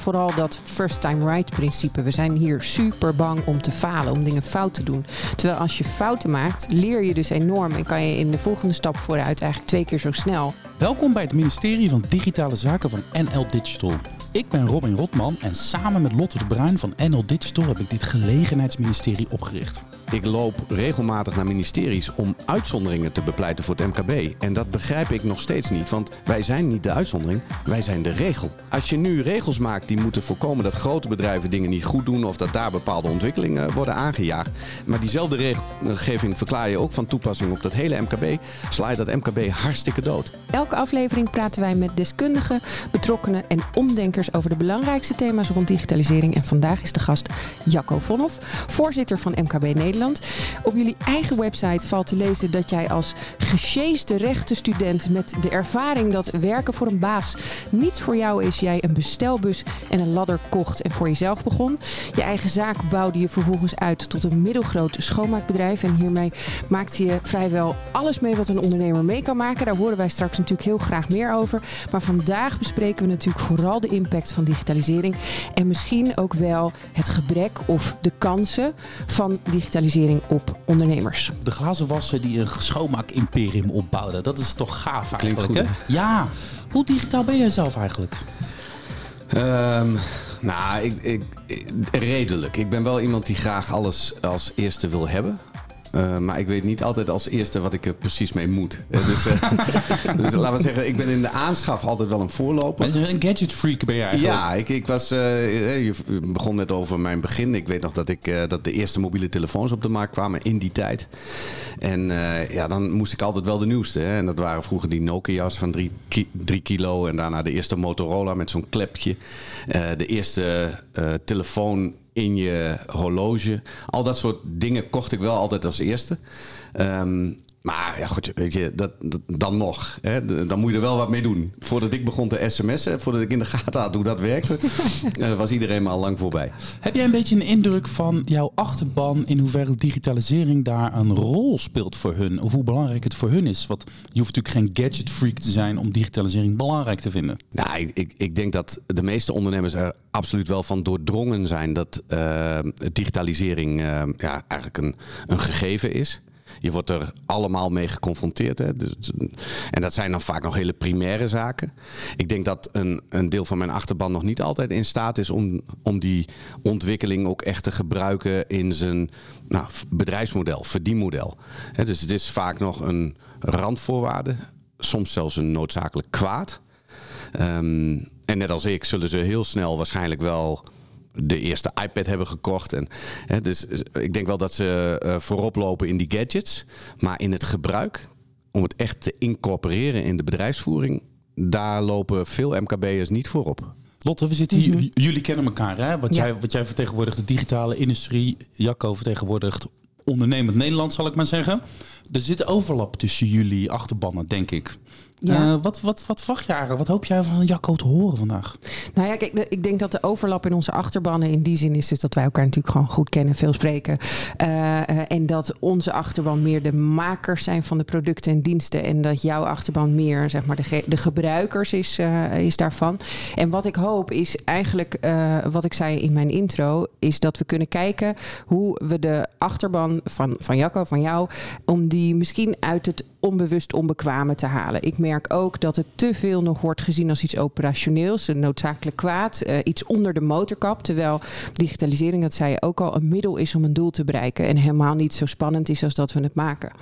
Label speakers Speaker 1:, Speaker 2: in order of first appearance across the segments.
Speaker 1: vooral dat first time right principe. We zijn hier super bang om te falen, om dingen fout te doen. Terwijl als je fouten maakt, leer je dus enorm en kan je in de volgende stap vooruit eigenlijk twee keer zo snel.
Speaker 2: Welkom bij het ministerie van Digitale Zaken van NL Digital. Ik ben Robin Rotman en samen met Lotte de Bruin van NL Digital heb ik dit gelegenheidsministerie opgericht.
Speaker 3: Ik loop regelmatig naar ministeries om uitzonderingen te bepleiten voor het MKB. En dat begrijp ik nog steeds niet, want wij zijn niet de uitzondering, wij zijn de regel. Als je nu regels maakt die moeten voorkomen dat grote bedrijven dingen niet goed doen of dat daar bepaalde ontwikkelingen worden aangejaagd. Maar diezelfde regelgeving verklaar je ook van toepassing op dat hele MKB, sla je dat MKB hartstikke dood.
Speaker 1: Elke aflevering praten wij met deskundigen, betrokkenen en omdenkers over de belangrijkste thema's rond digitalisering. En vandaag is de gast Jacco Vonhoff, voorzitter van MKB Nederland. Op jullie eigen website valt te lezen dat jij als gesjeesde rechtenstudent met de ervaring dat werken voor een baas niets voor jou is, jij een bestelbus en een ladder kocht en voor jezelf begon. Je eigen zaak bouwde je vervolgens uit tot een middelgroot schoonmaakbedrijf en hiermee maakte je vrijwel alles mee wat een ondernemer mee kan maken. Daar horen wij straks natuurlijk heel graag meer over. Maar vandaag bespreken we natuurlijk vooral de impact van digitalisering en misschien ook wel het gebrek of de kansen van digitalisering op ondernemers.
Speaker 2: De glazenwasser die een schoonmaak-imperium opbouwde. Dat is toch gaaf
Speaker 3: Klinkt
Speaker 2: eigenlijk,
Speaker 3: goed,
Speaker 2: hè? Ja. Hoe digitaal ben jij zelf eigenlijk?
Speaker 3: Ehm, nou, ik, ik, redelijk. Ik ben wel iemand die graag alles als eerste wil hebben. Uh, maar ik weet niet altijd als eerste wat ik er precies mee moet. Uh, dus, uh, dus, laten we zeggen, ik ben in de aanschaf altijd wel een voorloper.
Speaker 2: Een gadget freak ben jij eigenlijk?
Speaker 3: Ja, ik, ik was, je begon net over mijn begin. Ik weet nog dat, ik, dat de eerste mobiele telefoons op de markt kwamen in die tijd. En ja, dan moest ik altijd wel de nieuwste. Hè? En dat waren vroeger die Nokia's van 3 ki kilo. En daarna de eerste Motorola met zo'n klepje. de eerste telefoon in je horloge. Al dat soort dingen kocht ik wel altijd als eerste. Um, maar ja, goed, weet je, dat, dat dan nog. Hè, dan moet je er wel wat mee doen. Voordat ik begon te sms'en, voordat ik in de gaten had hoe dat werkte, uh, was iedereen maar al lang voorbij.
Speaker 2: Heb jij een beetje een indruk van jouw achterban in hoeverre digitalisering daar een rol speelt voor hun? Of hoe belangrijk het voor hun is? Want je hoeft natuurlijk geen gadget freak te zijn om digitalisering belangrijk te vinden.
Speaker 3: Nou, ik, ik, ik denk dat de meeste ondernemers er absoluut wel van doordrongen zijn dat uh, digitalisering uh, ja, eigenlijk een, een gegeven is. Je wordt er allemaal mee geconfronteerd. Hè? Dus, en dat zijn dan vaak nog hele primaire zaken. Ik denk dat een, een deel van mijn achterban nog niet altijd in staat is om, om die ontwikkeling ook echt te gebruiken in zijn nou, bedrijfsmodel, verdienmodel. dus het is vaak nog een randvoorwaarde, soms zelfs een noodzakelijk kwaad. Um, en net als ik zullen ze heel snel waarschijnlijk wel de eerste iPad hebben gekocht. En, hè, dus ik denk wel dat ze uh, voorop lopen in die gadgets. Maar in het gebruik, om het echt te incorporeren in de bedrijfsvoering, daar lopen veel MKB'ers niet voorop.
Speaker 2: Lotte, we zitten hier. Mm -hmm. Jullie kennen elkaar, hè? Wat, ja. jij, wat jij vertegenwoordigt de digitale industrie. Jacco vertegenwoordigt ondernemend Nederland, zal ik maar zeggen. Er zit overlap tussen jullie achterbannen, denk ik. Ja. Uh, wat, wat, wat verwacht je eigenlijk? Wat hoop jij van Jacco te horen vandaag?
Speaker 1: Nou ja, kijk, ik denk dat de overlap in onze achterbannen in die zin is dus dat wij elkaar natuurlijk gewoon goed kennen, veel spreken. Uh, en dat onze achterban meer de makers zijn van de producten en diensten. En dat jouw achterban meer zeg maar, de, ge de gebruikers is, uh, is daarvan. En wat ik hoop is eigenlijk, wat ik zei in mijn intro, is dat we kunnen kijken hoe we de achterban van, van Jacco, van jou, om die misschien uit het onbewust onbekwame te halen. Ik merk ook dat het te veel nog wordt gezien als iets operationeels, een noodzakelijk kwaad, uh, iets onder de motorkap. Terwijl digitalisering, dat zei je ook al, een middel is om een doel te bereiken en helemaal niet zo spannend is als dat we het maken.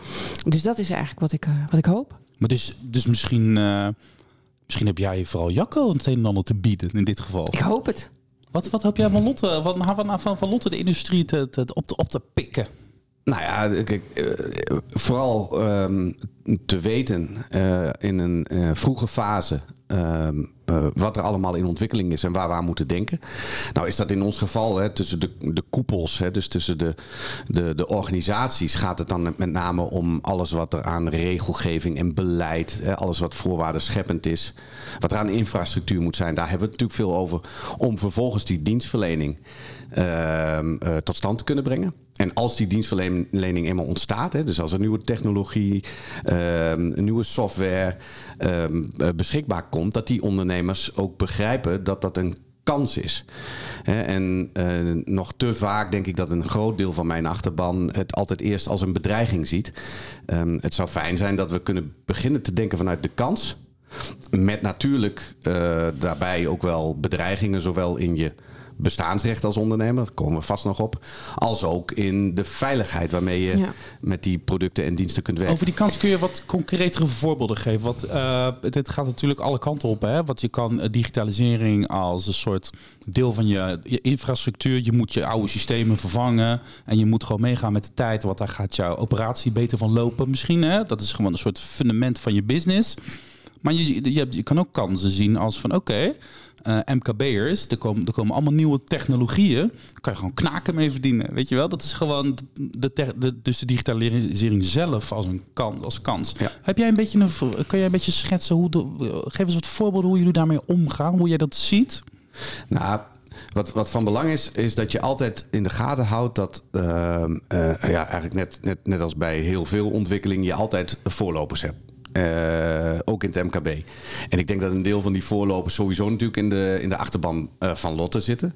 Speaker 1: Dus dat is eigenlijk wat ik, uh, wat ik hoop.
Speaker 2: Maar dus, dus misschien, uh, misschien heb jij vooral Jacco het een en ander te bieden in dit geval.
Speaker 1: Ik hoop het.
Speaker 2: Wat, wat hoop jij van Lotte, van, van, van, van Lotte de industrie te, te, op, te, op te pikken?
Speaker 3: Nou ja, kijk, uh, vooral um, te weten uh, in een uh, vroege fase um, wat er allemaal in ontwikkeling is en waar we aan moeten denken. Nou is dat in ons geval hè, tussen de, de koepels, hè, dus tussen de, de, de organisaties, gaat het dan met name om alles wat er aan regelgeving en beleid, hè, alles wat voorwaarden scheppend is, wat er aan infrastructuur moet zijn. Daar hebben we het natuurlijk veel over om vervolgens die dienstverlening tot stand te kunnen brengen. En als die dienstverlening eenmaal ontstaat, hè, dus als er nieuwe technologie, uh, nieuwe software beschikbaar komt, dat die ondernemers ook begrijpen dat dat een kans is. En uh, nog te vaak denk ik dat een groot deel van mijn achterban het altijd eerst als een bedreiging ziet. Het zou fijn zijn dat we kunnen beginnen te denken vanuit de kans. Met natuurlijk daarbij ook wel bedreigingen, zowel in je bestaansrecht als ondernemer, daar komen we vast nog op. Als ook in de veiligheid waarmee je met die producten en diensten kunt werken.
Speaker 2: Over die kans kun je wat concretere voorbeelden geven. Want uh, dit gaat natuurlijk alle kanten op. Hè? Want je kan eh, digitalisering als een soort deel van je, je, infrastructuur. Je moet je oude systemen vervangen. En je moet gewoon meegaan met de tijd. Want daar gaat jouw operatie beter van lopen misschien. Hè? Dat is gewoon een soort fundament van je business. Maar je, je, je kan ook kansen zien als van oké, uh, MKB'ers, er komen, er komen allemaal nieuwe technologieën. Daar kan je gewoon knaken mee verdienen. Weet je wel? Dat is gewoon de, de, dus de digitalisering zelf als een kans. Als kans. Heb jij een beetje een, kan jij een beetje schetsen hoe de, geef eens wat voorbeelden hoe jullie daarmee omgaan, hoe jij dat ziet?
Speaker 3: Nou, wat, wat van belang is, is dat je altijd in de gaten houdt dat, uh, uh, ja, eigenlijk net, net, net als bij heel veel ontwikkeling, je altijd voorlopers hebt. Uh, ook in het MKB. En ik denk dat een deel van die voorlopers sowieso natuurlijk in de, in de achterban uh, van Lotte zitten.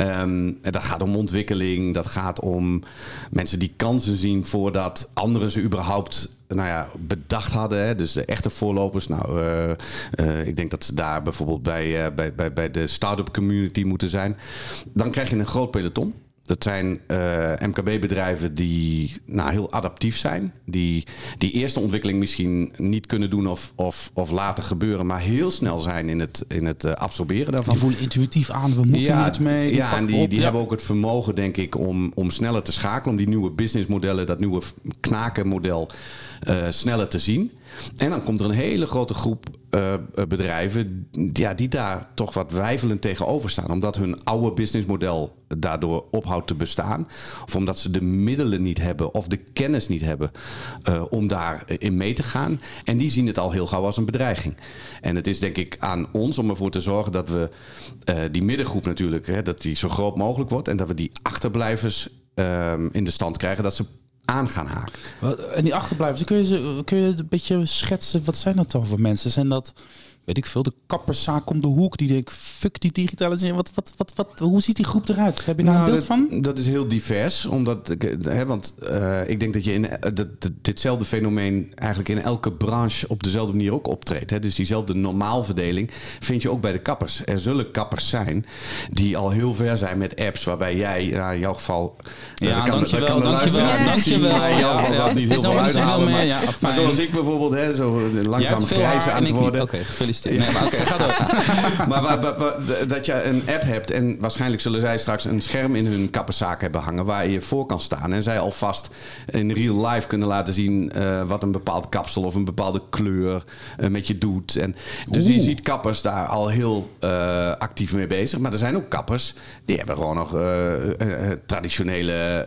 Speaker 3: Um, en dat gaat om ontwikkeling, dat gaat om mensen die kansen zien voordat anderen ze überhaupt nou ja, bedacht hadden. Hè. Dus de echte voorlopers. Nou, uh, ik denk dat ze daar bijvoorbeeld bij, bij, bij, bij de start-up community moeten zijn. Dan krijg je een groot peloton. Dat zijn uh, MKB-bedrijven die nou, heel adaptief zijn. Die die eerste ontwikkeling misschien niet kunnen doen of, of, of laten gebeuren. Maar heel snel zijn in het, in het uh, absorberen daarvan.
Speaker 2: Die voelen intuïtief aan, we moeten ja, iets mee.
Speaker 3: Ja, en die, die hebben ook het vermogen, denk ik, om, om sneller te schakelen. Om die nieuwe businessmodellen, dat nieuwe knakenmodel uh, sneller te zien. En dan komt er een hele grote groep uh, bedrijven ja, die daar toch wat wijfelend tegenover staan. Omdat hun oude businessmodel daardoor ophoudt te bestaan. Of omdat ze de middelen niet hebben of de kennis niet hebben uh, om daarin mee te gaan. En die zien het al heel gauw als een bedreiging. En het is denk ik aan ons om ervoor te zorgen dat we die middengroep natuurlijk, hè, dat die zo groot mogelijk wordt. En dat we die achterblijvers in de stand krijgen. Dat ze aan gaan haken.
Speaker 2: En die achterblijvers, kun je, kun je een beetje schetsen, wat zijn dat dan voor mensen? Zijn dat weet ik veel, de kapperszaak om de hoek. Die denkt, fuck die digitalisering. Wat, wat, wat, wat, hoe ziet die groep eruit? Heb je daar nou, een beeld
Speaker 3: dat,
Speaker 2: van?
Speaker 3: Dat is heel divers. Omdat, hè, want uh, ik denk dat je in dat, ditzelfde fenomeen eigenlijk in elke branche op dezelfde manier ook optreedt. Hè. Dus diezelfde normaalverdeling vind je ook bij de kappers. Er zullen kappers zijn die al heel ver zijn met apps waarbij jij, nou, in jouw geval...
Speaker 2: Ja, kan, dankjewel, kan dankjewel, dankjewel. dankjewel.
Speaker 3: Maar in jouw geval ja, niet heel veel uithalen. Maar, ja, maar zoals ik bijvoorbeeld, hè, zo langzaam grijs aan het worden.
Speaker 2: Oké, Nee, maar oké, ga door.
Speaker 3: maar waar, waar, waar, dat je een app hebt en waarschijnlijk zullen zij straks een scherm in hun kappenzaak hebben hangen waar je voor kan staan. En zij alvast in real life kunnen laten zien uh, wat een bepaald kapsel of een bepaalde kleur uh, met je doet. En, dus Oeh. je ziet kappers daar al heel uh, actief mee bezig. Maar er zijn ook kappers die hebben gewoon nog traditionele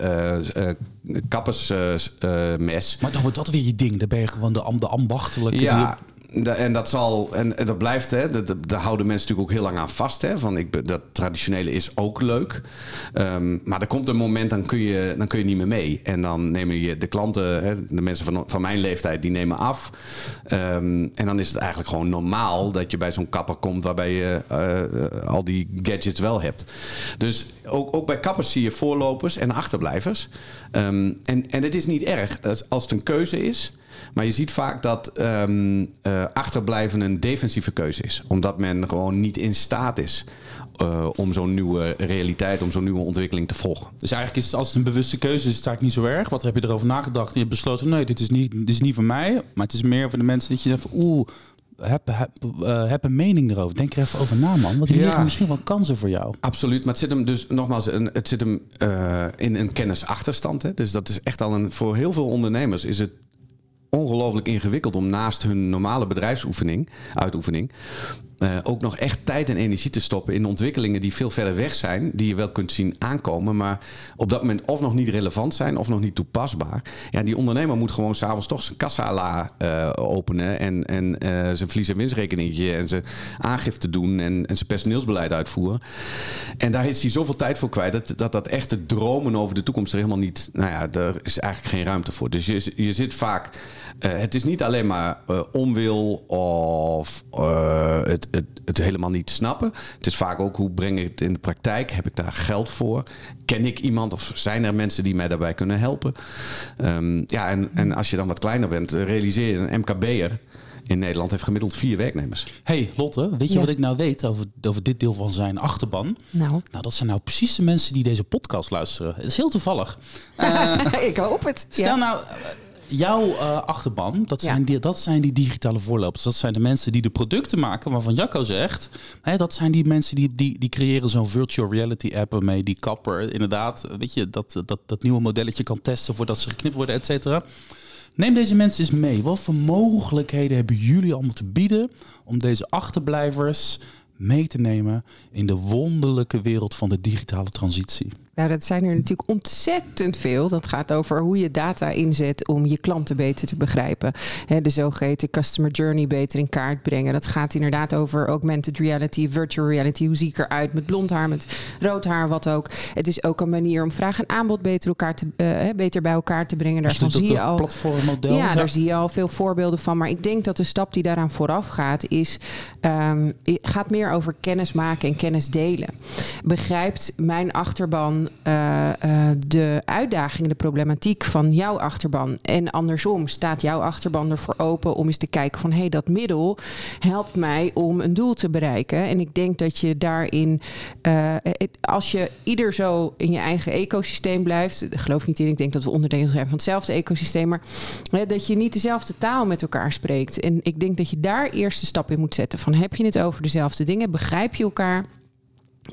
Speaker 3: kappersmes.
Speaker 2: maar dan wordt dat weer je ding. Dan ben je gewoon de, de ambachtelijke.
Speaker 3: Ja, en dat zal, en dat blijft, hè, daar houden mensen natuurlijk ook heel lang aan vast. Hè, van ik, dat traditionele is ook leuk. Um, maar er komt een moment, dan kun, je, dan kun je niet meer mee. En dan nemen je de klanten, hè, de mensen van, van mijn leeftijd, die nemen af. Um, en dan is het eigenlijk gewoon normaal dat je bij zo'n kapper komt waarbij je uh, al die gadgets wel hebt. Dus ook, ook bij kappers zie je voorlopers en achterblijvers. Um, en, en het is niet erg als het een keuze is. Maar je ziet vaak dat um, uh, achterblijven een defensieve keuze is. Omdat men gewoon niet in staat is uh, om zo'n nieuwe realiteit, om zo'n nieuwe ontwikkeling te volgen.
Speaker 2: Dus eigenlijk is het als het een bewuste keuze is, het eigenlijk niet zo erg. Wat heb je erover nagedacht? Je hebt besloten, nee, dit is niet, dit is niet voor mij. Maar het is meer voor de mensen dat je denkt, oeh, heb, heb, uh, heb, een mening erover. Denk er even over na, man. Want er ja. liggen misschien wel kansen voor jou.
Speaker 3: Absoluut. Maar het zit hem dus, nogmaals, het zit hem uh, in een kennisachterstand. Hè? Dus dat is echt al een, voor heel veel ondernemers is het ongelooflijk ingewikkeld om naast hun normale bedrijfsoefening, uitoefening, uh, ook nog echt tijd en energie te stoppen in ontwikkelingen die veel verder weg zijn, die je wel kunt zien aankomen, maar op dat moment of nog niet relevant zijn of nog niet toepasbaar. Ja, die ondernemer moet gewoon s'avonds toch zijn kassa uh, openen en, en uh, zijn verlies- en winstrekeningetje en zijn aangifte doen en, en zijn personeelsbeleid uitvoeren. En daar is hij zoveel tijd voor kwijt dat dat, dat echte dromen over de toekomst er helemaal niet, nou ja, er is eigenlijk geen ruimte voor. Dus je, je zit vaak, het is niet alleen maar onwil of het het, het, het helemaal niet snappen. Het is vaak ook hoe breng ik het in de praktijk? Heb ik daar geld voor? Ken ik iemand of zijn er mensen die mij daarbij kunnen helpen? Ehm, ja, en, en als je dan wat kleiner bent, realiseer je een MKB'er in Nederland heeft gemiddeld vier werknemers.
Speaker 2: hey, Lotte, weet je
Speaker 1: Ja.
Speaker 2: wat ik nou weet over, over dit deel van zijn achterban?
Speaker 1: Nou,
Speaker 2: Nou, dat zijn nou precies de mensen die deze podcast luisteren. Het is heel toevallig.
Speaker 1: ik hoop het.
Speaker 2: Stel
Speaker 1: Ja.
Speaker 2: nou, eh, jouw eh, achterban, dat zijn,
Speaker 1: Ja.
Speaker 2: die, dat zijn die digitale voorlopers. Dat zijn de mensen die de producten maken waarvan Jacco zegt. Hè, dat zijn die mensen die, die, die creëren zo'n virtual reality app waarmee die kapper inderdaad, weet je, dat, dat, dat nieuwe modelletje kan testen voordat ze geknipt worden, et cetera. Neem deze mensen eens mee. Wat voor mogelijkheden hebben jullie allemaal te bieden om deze achterblijvers mee te nemen in de wonderlijke wereld van de digitale transitie?
Speaker 1: Nou, dat zijn er natuurlijk ontzettend veel. Dat gaat over hoe je data inzet om je klanten beter te begrijpen. De zogeheten customer journey beter in kaart brengen. Dat gaat inderdaad over augmented reality, virtual reality. Hoe zie ik eruit met blond haar, met rood haar, wat ook. Het is ook een manier om vraag en aanbod beter, elkaar te, eh, beter bij elkaar te brengen. Daarvan zie je al.
Speaker 2: platformmodel.
Speaker 1: Ja, daar zie je al veel voorbeelden van. Maar ik denk dat de stap die daaraan vooraf gaat, is ehm, gaat meer over kennis maken en kennis delen. Begrijpt mijn achterban eh, eh, de uitdagingen, de problematiek van jouw achterban? En andersom, staat jouw achterban ervoor open om eens te kijken van hé, hey, dat middel helpt mij om een doel te bereiken. En ik denk dat je daarin, eh, als je ieder zo in je eigen ecosysteem blijft, geloof ik niet in. Ik denk dat we onderdeel zijn van hetzelfde ecosysteem, maar dat je niet dezelfde taal met elkaar spreekt. En ik denk dat je daar eerst de stap in moet zetten. Van heb je het over dezelfde dingen? Begrijp je elkaar?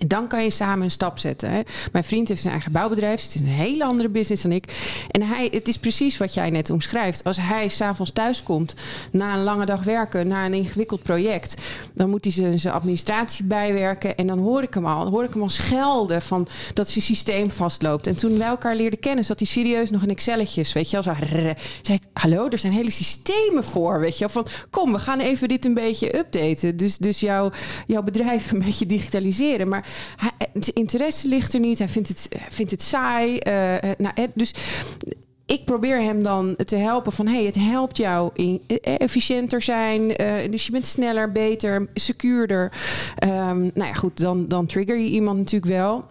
Speaker 1: Dan kan je samen een stap zetten. Hè. Mijn vriend heeft zijn eigen bouwbedrijf. Het is een hele andere business dan ik. En hij, het is precies wat jij net omschrijft. Als hij s'avonds thuis komt na een lange dag werken, na een ingewikkeld project, dan moet hij zijn, administratie bijwerken. En dan hoor ik hem al, hoor ik hem al schelden van dat zijn systeem vastloopt. En toen wij elkaar leerden kennen, zat hij serieus nog in Excelletjes. Weet je zo. rrr. zei hallo, er zijn hele systemen voor. Weet je van kom, we gaan even dit een beetje updaten. Dus, dus jouw, jouw bedrijf een beetje digitaliseren. Maar hij, interesse ligt er niet. Hij vindt het, vindt het saai. Eh, eh, nou, eh, dus ik probeer hem dan te helpen van hey, het helpt jou in efficiënter zijn. dus je bent sneller, beter, secuurder. Ehm, nou ja, goed, dan, dan trigger je iemand natuurlijk wel.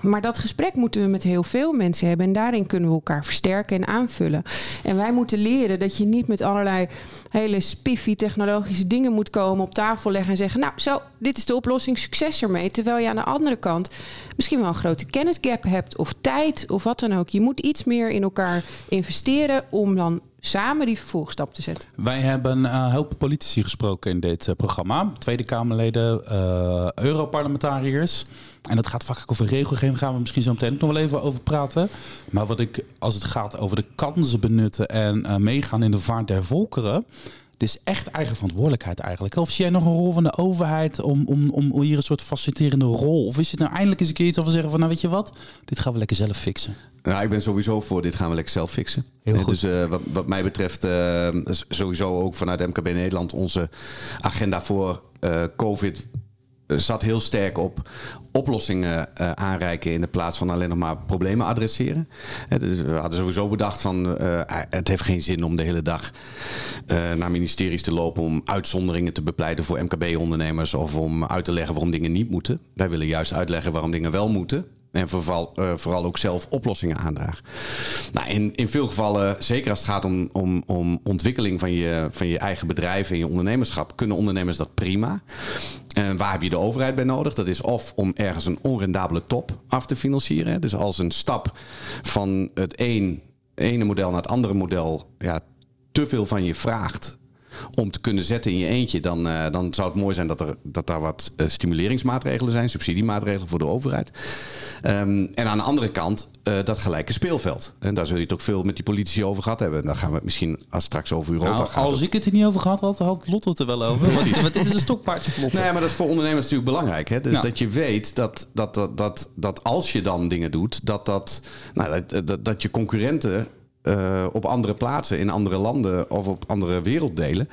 Speaker 1: Maar dat gesprek moeten we met heel veel mensen hebben. En daarin kunnen we elkaar versterken en aanvullen. En wij moeten leren dat je niet met allerlei hele spiffy technologische dingen moet komen op tafel leggen en zeggen: Nou, zo, dit is de oplossing, succes ermee. Terwijl je aan de andere kant misschien wel een grote kennisgap hebt, of tijd, of wat dan ook. Je moet iets meer in elkaar investeren om dan samen die vervolgstap te zetten.
Speaker 2: Wij hebben uh, hoop politici gesproken in dit uh, programma. Tweede Kamerleden, uh, Europarlementariërs. En dat gaat vaak over regelgeving. Gaan we misschien zo meteen nog wel even over praten. Maar wat ik, als het gaat over de kansen benutten en uh, meegaan in de vaart der volkeren. Het is echt eigen verantwoordelijkheid eigenlijk. Of zie jij nog een rol van de overheid om, om, om hier een soort faciliterende rol? Of is het nou eindelijk eens een keer iets over zeggen van nou weet je wat, dit gaan we lekker zelf fixen?
Speaker 3: Nou, ik ben sowieso voor dit gaan we lekker zelf fixen.
Speaker 2: Heel goed.
Speaker 3: Dus uh, wat, wat, mij betreft uh, sowieso ook vanuit MKB Nederland onze agenda voor COVID zat heel sterk op oplossingen uh, aanreiken in de plaats van alleen nog maar problemen adresseren. We hadden sowieso bedacht van uh, het heeft geen zin om de hele dag naar ministeries te lopen om uitzonderingen te bepleiten voor MKB-ondernemers of om uit te leggen waarom dingen niet moeten. Wij willen juist uitleggen waarom dingen wel moeten. En vooral, uh, vooral ook zelf oplossingen aandragen. Nou, in, in veel gevallen, zeker als het gaat om, om, om ontwikkeling van je, van je eigen bedrijf en je ondernemerschap, kunnen ondernemers dat prima. En waar heb je de overheid bij nodig? Dat is of om ergens een onrendabele top af te financieren. Dus als een stap van het een, ene model naar het andere model ja, te veel van je vraagt om te kunnen zetten in je eentje, dan, uh, dan zou het mooi zijn dat, er, dat daar wat uh, stimuleringsmaatregelen zijn, subsidiemaatregelen voor de overheid. Um, en aan de andere kant uh, dat gelijke speelveld. En daar zul je het ook veel met die politici over gehad hebben. Dan gaan we het misschien als straks over Europa
Speaker 2: nou,
Speaker 3: gaan.
Speaker 2: Als ik het er niet over gehad had, had Lotte het er wel over. Want, want dit is een stokpaardje voor.
Speaker 3: Nee, maar dat is voor ondernemers natuurlijk belangrijk. Hè? Dus ja. dat je weet dat, dat, dat, dat, dat als je dan dingen doet, dat, dat, nou, dat, dat, dat je concurrenten uh, op andere plaatsen, in andere landen of op andere werelddelen.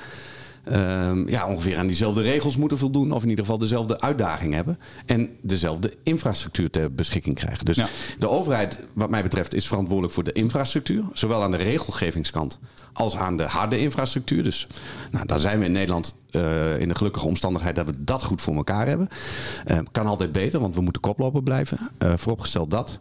Speaker 3: ehm, ja, ongeveer aan diezelfde regels moeten voldoen. Of in ieder geval dezelfde uitdaging hebben. En dezelfde infrastructuur ter beschikking krijgen. Dus
Speaker 2: Ja.
Speaker 3: de overheid, wat mij betreft, is verantwoordelijk voor de infrastructuur. Zowel aan de regelgevingskant als aan de harde infrastructuur. Dus nou, daar zijn we in Nederland eh, in de gelukkige omstandigheid dat we dat goed voor elkaar hebben. Eh, kan altijd beter, want we moeten koploper blijven. Eh, vooropgesteld dat.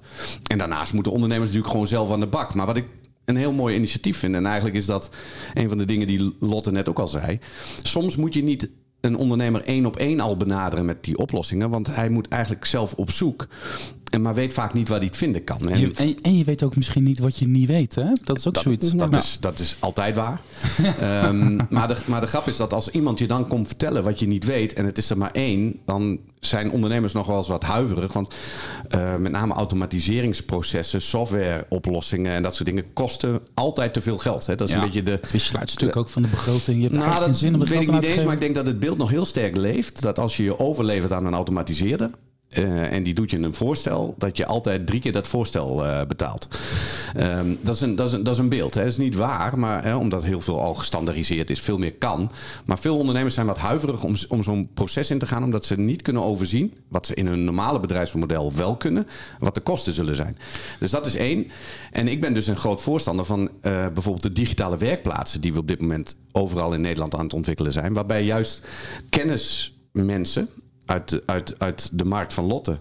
Speaker 3: En daarnaast moeten ondernemers natuurlijk gewoon zelf aan de bak. Maar wat ik een heel mooi initiatief vind. En eigenlijk is dat een van de dingen die Lotte net ook al zei. Soms moet je niet een ondernemer één op één al benaderen met die oplossingen. Want hij moet eigenlijk zelf op zoek. En maar weet vaak niet waar hij het vinden kan. En
Speaker 2: Je- en, en je weet ook misschien niet wat je niet weet, hè? Dat is ook
Speaker 3: dat,
Speaker 2: zoiets.
Speaker 3: dat, is, dat is altijd waar. Ehm, maar, de, maar de grap is dat als iemand je dan komt vertellen wat je niet weet... en het is er maar één... dan zijn ondernemers nog wel eens wat huiverig. Want eh, met name automatiseringsprocessen, softwareoplossingen... en dat soort dingen kosten altijd te veel geld. Hè? Dat is
Speaker 2: Ja.
Speaker 3: een beetje de...
Speaker 2: Het is sluitstuk ook van de begroting. Je hebt
Speaker 3: Nou, dat
Speaker 2: geen zin om het
Speaker 3: weet ik niet eens, maar ik denk dat het beeld nog heel sterk leeft. Dat als je je overlevert aan een automatiseerder... eh, en die doet je een voorstel, dat je altijd drie keer dat voorstel eh, betaalt. Ehm, dat, is een, dat, is een, dat is een beeld. Hè. Dat is niet waar, maar, hè, omdat heel veel al gestandardiseerd is, veel meer kan. Maar veel ondernemers zijn wat huiverig om, om zo'n proces in te gaan, omdat ze niet kunnen overzien, wat ze in hun normale bedrijfsmodel wel kunnen, wat de kosten zullen zijn. Dus dat is één. En ik ben dus een groot voorstander van eh, bijvoorbeeld de digitale werkplaatsen, die we op dit moment overal in Nederland aan het ontwikkelen zijn, waarbij juist kennismensen uit de, uit, uit de markt van Lotte,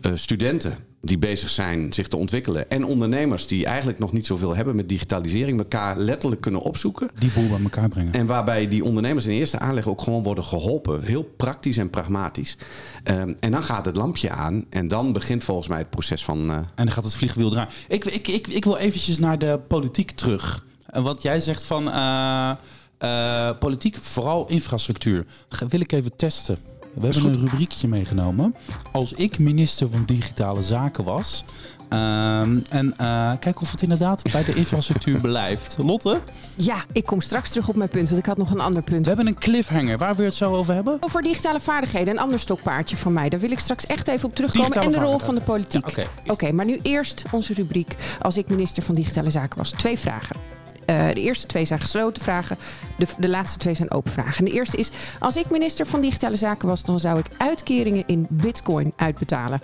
Speaker 3: eh, studenten die bezig zijn zich te ontwikkelen en ondernemers die eigenlijk nog niet zoveel hebben met digitalisering, elkaar letterlijk kunnen opzoeken.
Speaker 2: Die boel bij elkaar brengen.
Speaker 3: En waarbij die ondernemers in eerste aanleg ook gewoon worden geholpen. Heel praktisch en pragmatisch. Ehm, en dan gaat het lampje aan. En dan begint volgens mij het proces van. eh,
Speaker 2: En dan gaat het vliegwiel draaien. Ik, ik, ik, ik wil eventjes naar de politiek terug. En wat jij zegt van eh, politiek, vooral infrastructuur. Wil ik even testen. We hebben een rubriekje meegenomen. Als ik minister van Digitale Zaken was. ehm, en eh, kijk of het inderdaad bij de infrastructuur blijft. Lotte,
Speaker 1: Ja, ik kom straks terug op mijn punt, want ik had nog een ander punt.
Speaker 2: we hebben een cliffhanger. Waar we het zo over hebben?
Speaker 1: Over digitale vaardigheden, een ander stokpaardje van mij. Daar wil ik straks echt even op terugkomen.
Speaker 2: Digitale
Speaker 1: en de rol van de politiek.
Speaker 2: Ja,
Speaker 1: Oké, maar nu eerst onze rubriek. Als ik minister van Digitale Zaken was. Twee vragen. Eh, de eerste twee zijn gesloten vragen. De, de laatste twee zijn open vragen. En de eerste is: Als ik minister van Digitale Zaken was, dan zou ik uitkeringen in Bitcoin uitbetalen.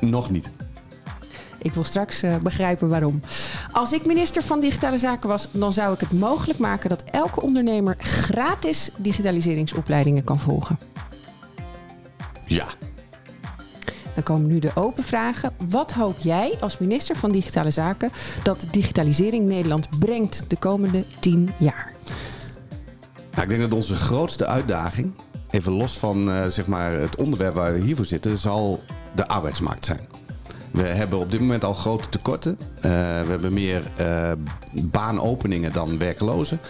Speaker 3: nog niet.
Speaker 1: Ik wil straks eh, begrijpen waarom. Als ik minister van Digitale Zaken was, dan zou ik het mogelijk maken dat elke ondernemer gratis digitaliseringsopleidingen kan volgen.
Speaker 3: Ja.
Speaker 1: Dan komen nu de open vragen. Wat hoop jij als minister van Digitale Zaken dat digitalisering Nederland brengt de komende tien jaar?
Speaker 3: Ik denk dat onze grootste uitdaging, even los van eh, zeg maar het onderwerp waar we hier voor zitten, zal de arbeidsmarkt zijn. We hebben op dit moment al grote tekorten. Eh, we hebben meer eh, baanopeningen dan werklozen.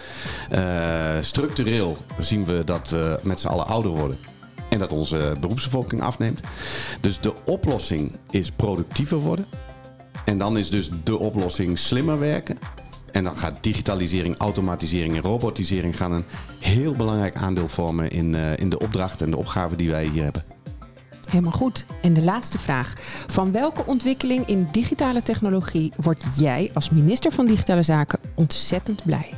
Speaker 3: Structureel zien we dat we met z'n allen ouder worden. En dat onze beroepsbevolking afneemt. Dus de oplossing is productiever worden. En dan is dus de oplossing slimmer werken. En dan gaat digitalisering, automatisering en robotisering gaan een heel belangrijk aandeel vormen in, eh, in de opdracht en de opgave die wij hier hebben.
Speaker 1: Helemaal goed. En de laatste vraag. Van welke ontwikkeling in digitale technologie word jij als minister van Digitale Zaken ontzettend blij?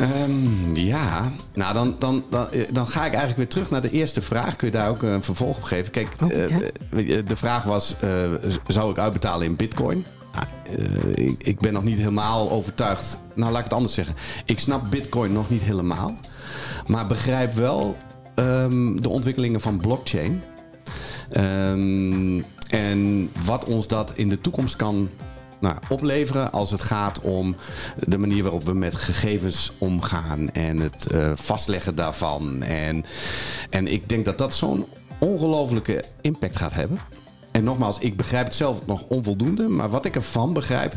Speaker 3: Ehm, ja, nou dan, dan, dan, eh, dan ga ik eigenlijk weer terug naar de eerste vraag. Kun je daar ook een vervolg op geven? Kijk,
Speaker 1: Oh,
Speaker 3: eh,
Speaker 1: ja.
Speaker 3: eh, de vraag was, eh, zou ik uitbetalen in bitcoin? Nou, eh, ik, ik ben nog niet helemaal overtuigd. Nou, laat ik het anders zeggen. Ik snap bitcoin nog niet helemaal. Maar begrijp wel ehm, de ontwikkelingen van blockchain. Ehm, en wat ons dat in de toekomst kan nou, opleveren als het gaat om de manier waarop we met gegevens omgaan en het eh, vastleggen daarvan. En, en ik denk dat dat zo'n ongelofelijke impact gaat hebben. En nogmaals, ik begrijp het zelf nog onvoldoende. Maar wat ik ervan begrijp,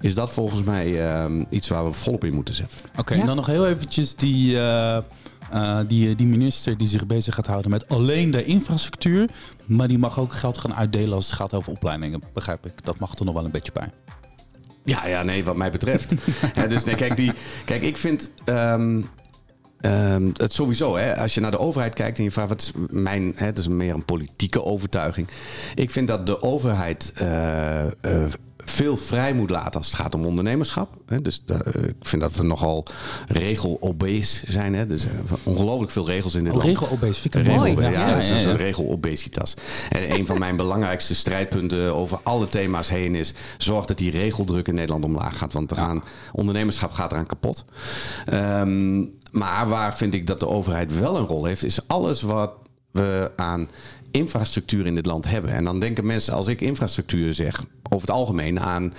Speaker 3: is dat volgens mij ehm, iets waar we volop in moeten zetten.
Speaker 2: Oké,
Speaker 1: Ja.
Speaker 2: en dan nog heel eventjes die, eh, eh, die, die minister die zich bezig gaat houden met alleen de infrastructuur. Maar die mag ook geld gaan uitdelen als het gaat over opleidingen. Begrijp ik. Dat mag er nog wel een beetje bij.
Speaker 3: Ja, ja, nee, wat mij betreft. Ja, dus nee, kijk, die, kijk, ik vind. ehm, ehm, het sowieso, hè, als je naar de overheid kijkt en je vraagt wat is mijn, hè, dat is meer een politieke overtuiging. Ik vind dat de overheid uh, veel vrij moet laten als het gaat om ondernemerschap. Dus uh, ik vind dat we nogal regel-obese zijn. Hè? Dus uh, ongelooflijk veel regels in dit
Speaker 2: oh,
Speaker 3: land.
Speaker 2: Regel-obese, vind ik regel,
Speaker 3: mooi. Ja, ja, ja, ja, ja. regel-obesitas. En een van mijn belangrijkste strijdpunten over alle thema's heen is... zorg dat die regeldruk in Nederland omlaag gaat. Want ondernemerschap gaat eraan kapot. Um, maar waar vind ik dat de overheid wel een rol heeft... is alles wat we aan infrastructuur in dit land hebben. En dan denken mensen, als ik infrastructuur zeg, over het algemeen aan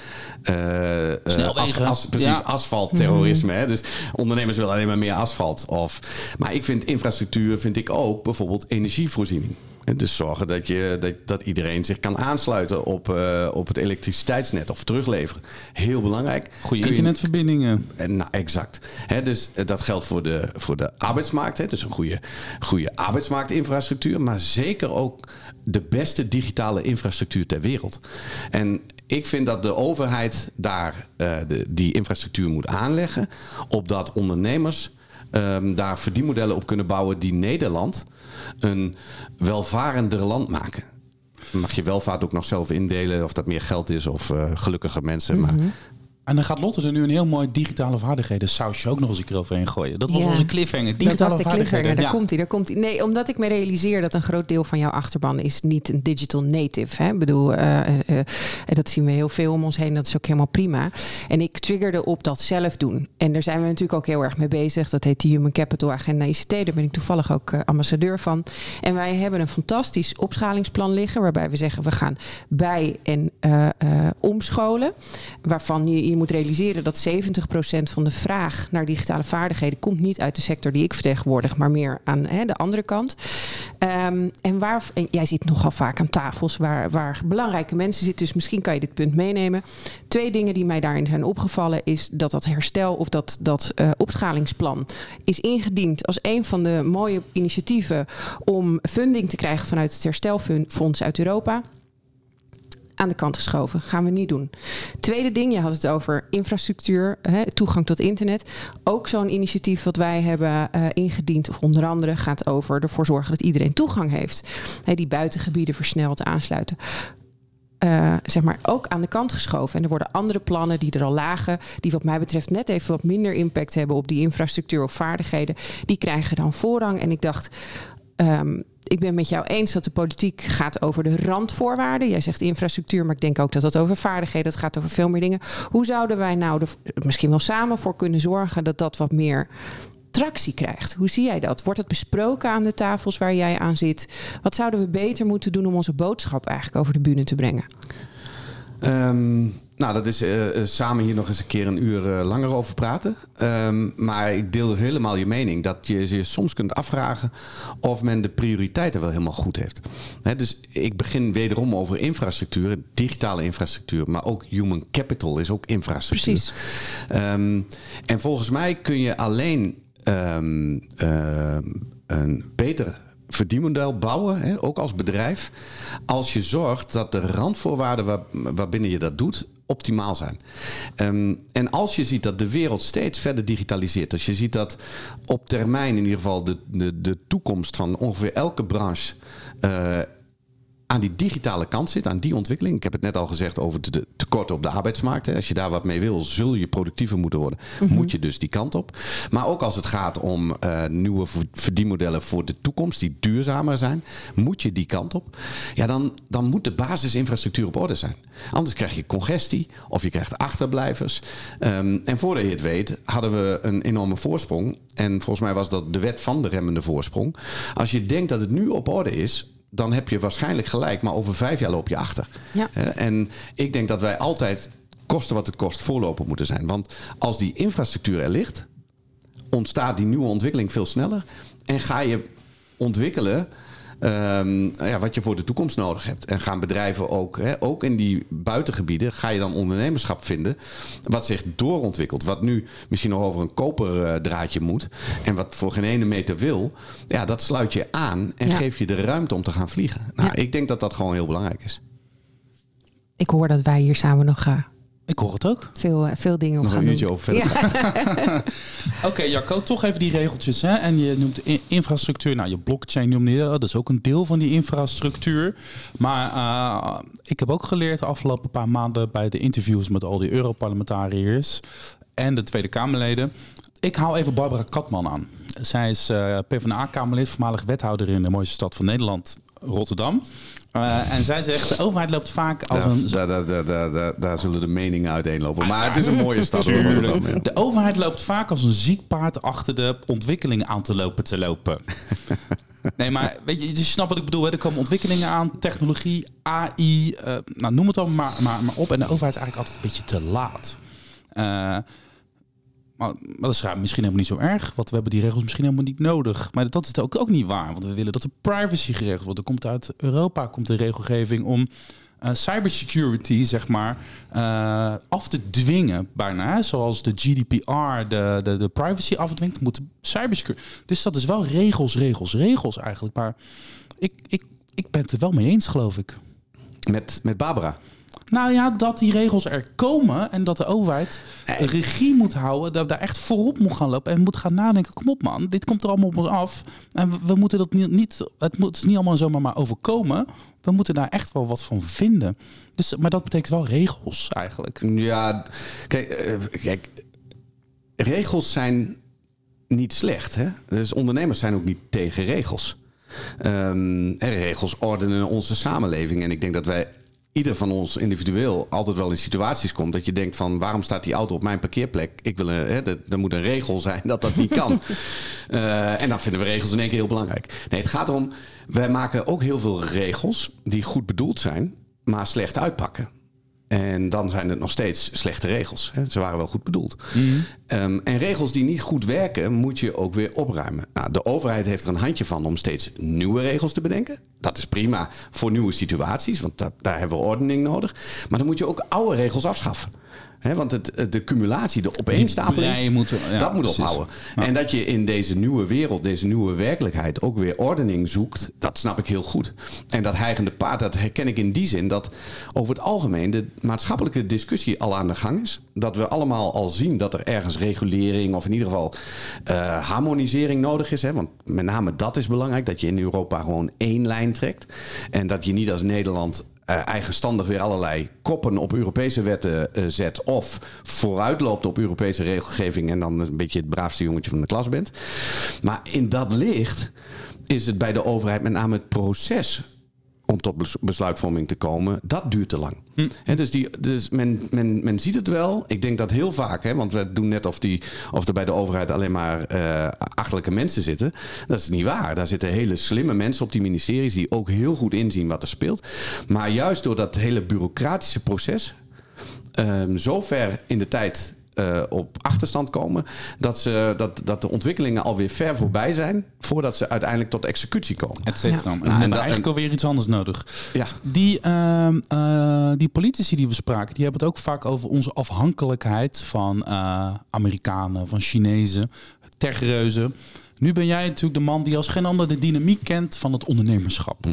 Speaker 2: uh, as,
Speaker 3: as, precies ja. asfaltterrorisme. Mm. Dus ondernemers willen alleen maar meer asfalt. Of, maar ik vind infrastructuur vind ik ook bijvoorbeeld energievoorziening. Dus zorgen dat, je, dat, dat iedereen zich kan aansluiten op, uh, op het elektriciteitsnet of terugleveren. Heel belangrijk.
Speaker 2: Goede internetverbindingen.
Speaker 3: Je, nou, exact. He, dus dat geldt voor de, voor de arbeidsmarkt. He, dus een goede, goede arbeidsmarktinfrastructuur. Maar zeker ook de beste digitale infrastructuur ter wereld. En ik vind dat de overheid daar uh, de, die infrastructuur moet aanleggen. Opdat ondernemers um, daar verdienmodellen op kunnen bouwen die Nederland een welvarender land maken. Mag je welvaart ook nog zelf indelen of dat meer geld is of uh, gelukkige mensen. Maar
Speaker 2: Mhm. En dan gaat Lotte er nu een heel mooi digitale vaardigheden sausje ook nog eens een keer overheen gooien. Dat was
Speaker 1: Ja.
Speaker 2: onze cliffhanger. Digitale
Speaker 1: dat was de cliffhanger, daar
Speaker 2: Ja.
Speaker 1: komt hij, daar komt hij. Nee, omdat ik me realiseer dat een groot deel van jouw achterban is niet een digital native. Hè? Ik bedoel, eh, eh, eh, dat zien we heel veel om ons heen, dat is ook helemaal prima. En ik triggerde op dat zelf doen. En daar zijn we natuurlijk ook heel erg mee bezig. Dat heet de Human Capital Agenda ICT, daar ben ik toevallig ook ambassadeur van. En wij hebben een fantastisch opschalingsplan liggen, waarbij we zeggen we gaan bij- en omscholen. Waarvan je, je moet realiseren dat 70% van de vraag naar digitale vaardigheden komt niet uit de sector die ik vertegenwoordig, maar meer aan hè, de andere kant. Ehm, en waar, en jij zit nogal vaak aan tafels waar, waar belangrijke mensen zitten, dus misschien kan je dit punt meenemen. Twee dingen die mij daarin zijn opgevallen is dat dat herstel of dat, dat eh, opschalingsplan is ingediend als een van de mooie initiatieven om funding te krijgen vanuit het herstelfonds uit Europa aan de kant geschoven. Gaan we niet doen. Tweede ding, je had het over infrastructuur, hè, toegang tot internet. Ook zo'n initiatief wat wij hebben eh, ingediend, of onder andere gaat over ervoor zorgen dat iedereen toegang heeft. Hè, die buitengebieden versneld aansluiten. eh, zeg maar ook aan de kant geschoven. En er worden andere plannen die er al lagen, die wat mij betreft net even wat minder impact hebben op die infrastructuur of vaardigheden, die krijgen dan voorrang. En ik dacht, ehm, ik ben met jou eens dat de politiek gaat over de randvoorwaarden. Jij zegt infrastructuur, maar ik denk ook dat dat over vaardigheden, dat gaat over veel meer dingen. Hoe zouden wij nou er misschien wel samen voor kunnen zorgen dat dat wat meer tractie krijgt? Hoe zie jij dat? Wordt het besproken aan de tafels waar jij aan zit? Wat zouden we beter moeten doen om onze boodschap eigenlijk over de bühne te brengen?
Speaker 3: Ehm, nou, dat is eh, eh, samen hier nog eens een keer een uur eh, langer over praten. Ehm, maar ik deel helemaal je mening dat je je soms kunt afvragen of men de prioriteiten wel helemaal goed heeft. Hè, dus ik begin wederom over infrastructuur, digitale infrastructuur, maar ook human capital is ook infrastructuur.
Speaker 1: Precies.
Speaker 3: Ehm, en volgens mij kun je alleen ehm, een beter verdienmodel bouwen, hè, ook als bedrijf, als je zorgt dat de randvoorwaarden waar, waarbinnen je dat doet optimaal zijn. Ehm, en als je ziet dat de wereld steeds verder digitaliseert, als je ziet dat op termijn in ieder geval de, de, de toekomst van ongeveer elke branche eh, aan die digitale kant zit, aan die ontwikkeling. Ik heb het net al gezegd over de tekorten op de arbeidsmarkt. Hè. Als je daar wat mee wil, zul je productiever moeten worden. Moet je dus die kant op. Maar ook als het gaat om eh, nieuwe verdienmodellen voor de toekomst, die duurzamer zijn, moet je die kant op. Ja, dan, dan moet de basisinfrastructuur op orde zijn. Anders krijg je congestie of je krijgt achterblijvers. Ehm, en voordat je het weet, hadden we een enorme voorsprong. En volgens mij was dat de wet van de remmende voorsprong. Als je denkt dat het nu op orde is, dan heb je waarschijnlijk gelijk, maar over vijf jaar loop je achter.
Speaker 1: Ja.
Speaker 3: En ik denk dat wij altijd, kosten wat het kost, voorloper moeten zijn. Want als die infrastructuur er ligt, ontstaat die nieuwe ontwikkeling veel sneller. En ga je ontwikkelen ehm, ja, wat je voor de toekomst nodig hebt. En gaan bedrijven ook, hè, ook in die buitengebieden, ga je dan ondernemerschap vinden. Wat zich doorontwikkelt. Wat nu misschien nog over een koperdraadje moet. En wat voor geen ene meter wil. Ja, dat sluit je aan en
Speaker 1: Ja.
Speaker 3: geef je de ruimte om te gaan vliegen. Nou,
Speaker 1: Ja.
Speaker 3: ik denk dat dat gewoon heel belangrijk is.
Speaker 1: Ik hoor dat wij hier samen nog eh,
Speaker 2: Ik hoor het ook.
Speaker 1: Veel, veel dingen om
Speaker 3: Nog
Speaker 1: gaan
Speaker 3: een
Speaker 1: doen.
Speaker 3: uurtje over verder.
Speaker 2: Oké, Jacco, toch even die regeltjes. Hè? En je noemt infrastructuur. Nou, je blockchain noemde je. Dat is ook een deel van die infrastructuur. Maar eh, ik heb ook geleerd de afgelopen paar maanden bij de interviews met al die Europarlementariërs en de Tweede Kamerleden. Ik haal even Barbara Katman aan. Zij is eh, PvdA-Kamerlid, voormalig wethouder in de mooiste stad van Nederland, Rotterdam. Eh, en zij zegt, de overheid loopt vaak als
Speaker 3: Daar,
Speaker 2: een...
Speaker 3: daar, daar, daar, daar, daar, daar zullen de meningen uiteenlopen. Maar het is een mooie stad. ja.
Speaker 2: De overheid loopt vaak als een ziek paard achter de ontwikkelingen aan te lopen te lopen. Nee, maar weet je, je snapt wat ik bedoel. Hè? Er komen ontwikkelingen aan, technologie, AI, eh, nou, noem het allemaal maar, maar, maar op. En de overheid is eigenlijk altijd een beetje te laat. Eh, maar, maar dat is misschien helemaal niet zo erg, want we hebben die regels misschien helemaal niet nodig. Maar dat is ook, ook niet waar, want we willen dat de privacy geregeld wordt. Er komt uit Europa komt de regelgeving om eh, cybersecurity, zeg maar, eh, af te dwingen bijna. Zoals de GDPR de, de, de privacy afdwingt, moet cybersecurity... Dus dat is wel regels, regels, regels eigenlijk. Maar ik, ik, ik ben het er wel mee eens, geloof ik.
Speaker 3: Met, met Barbara.
Speaker 2: Nou ja, dat die regels er komen en dat de overheid regie moet houden, dat daar echt voorop moet gaan lopen en moet gaan nadenken. Kom op man, dit komt er allemaal op ons af en we, we moeten dat niet, niet, het moet het is niet allemaal zomaar maar overkomen. We moeten daar echt wel wat van vinden. Dus, maar dat betekent wel regels eigenlijk.
Speaker 3: Ja, kijk, eh, kijk, regels zijn niet slecht. Hè? Dus ondernemers zijn ook niet tegen regels. Ehm, regels ordenen onze samenleving. En ik denk dat wij, ieder van ons individueel, altijd wel in situaties komt dat je denkt van waarom staat die auto op mijn parkeerplek? Ik wil een, hè, er, er moet een regel zijn dat dat niet kan. Eh, en dan vinden we regels in één keer heel belangrijk. Nee, het gaat erom, wij maken ook heel veel regels die goed bedoeld zijn, maar slecht uitpakken. En dan zijn het nog steeds slechte regels. Hè? Ze waren wel goed bedoeld. Ehm, en regels die niet goed werken, moet je ook weer opruimen. Nou, de overheid heeft er een handje van om steeds nieuwe regels te bedenken. Dat is prima voor nieuwe situaties, want dat, daar hebben we ordening nodig. Maar dan moet je ook oude regels afschaffen. Want het, de cumulatie, de opeenstapeling,
Speaker 2: breien moeten- ja,
Speaker 3: dat moet
Speaker 2: precies.
Speaker 3: ophouden. En dat je in deze nieuwe wereld, deze nieuwe werkelijkheid ook weer ordening zoekt, dat snap ik heel goed. En dat heigende paard, dat herken ik in die zin dat over het algemeen de maatschappelijke discussie al aan de gang is. Dat we allemaal al zien dat er ergens regulering of in ieder geval eh, harmonisering nodig is. Hè? Want met name dat is belangrijk, dat je in Europa gewoon één lijn trekt. En dat je niet als Nederland eh, eigenstandig weer allerlei koppen op Europese wetten eh, zet. Of vooruitloopt op Europese regelgeving en dan een beetje het braafste jongetje van de klas bent. Maar in dat licht is het bij de overheid met name het proces om tot bes- besluitvorming te komen, dat duurt te lang. Hè, dus die, dus men, men, men ziet het wel. Ik denk dat heel vaak, hè, want we doen net of, die, of er bij de overheid alleen maar eh achterlijke mensen zitten. Dat is niet waar. Daar zitten hele slimme mensen op die ministeries die ook heel goed inzien wat er speelt. Maar juist door dat hele bureaucratische proces ehm, zo ver in de tijd eh, op achterstand komen. Dat, ze, dat, dat de ontwikkelingen alweer ver voorbij zijn. voordat ze uiteindelijk tot executie komen.
Speaker 2: Et cetera.
Speaker 1: Ja.
Speaker 2: En we
Speaker 3: en
Speaker 2: eigenlijk alweer iets anders nodig.
Speaker 3: Ja.
Speaker 2: Die, ehm, eh, die politici die we spraken, die hebben het ook vaak over onze afhankelijkheid van eh, Amerikanen, van Chinezen, techreuzen. Nu ben jij natuurlijk de man die als geen ander de dynamiek kent van het ondernemerschap.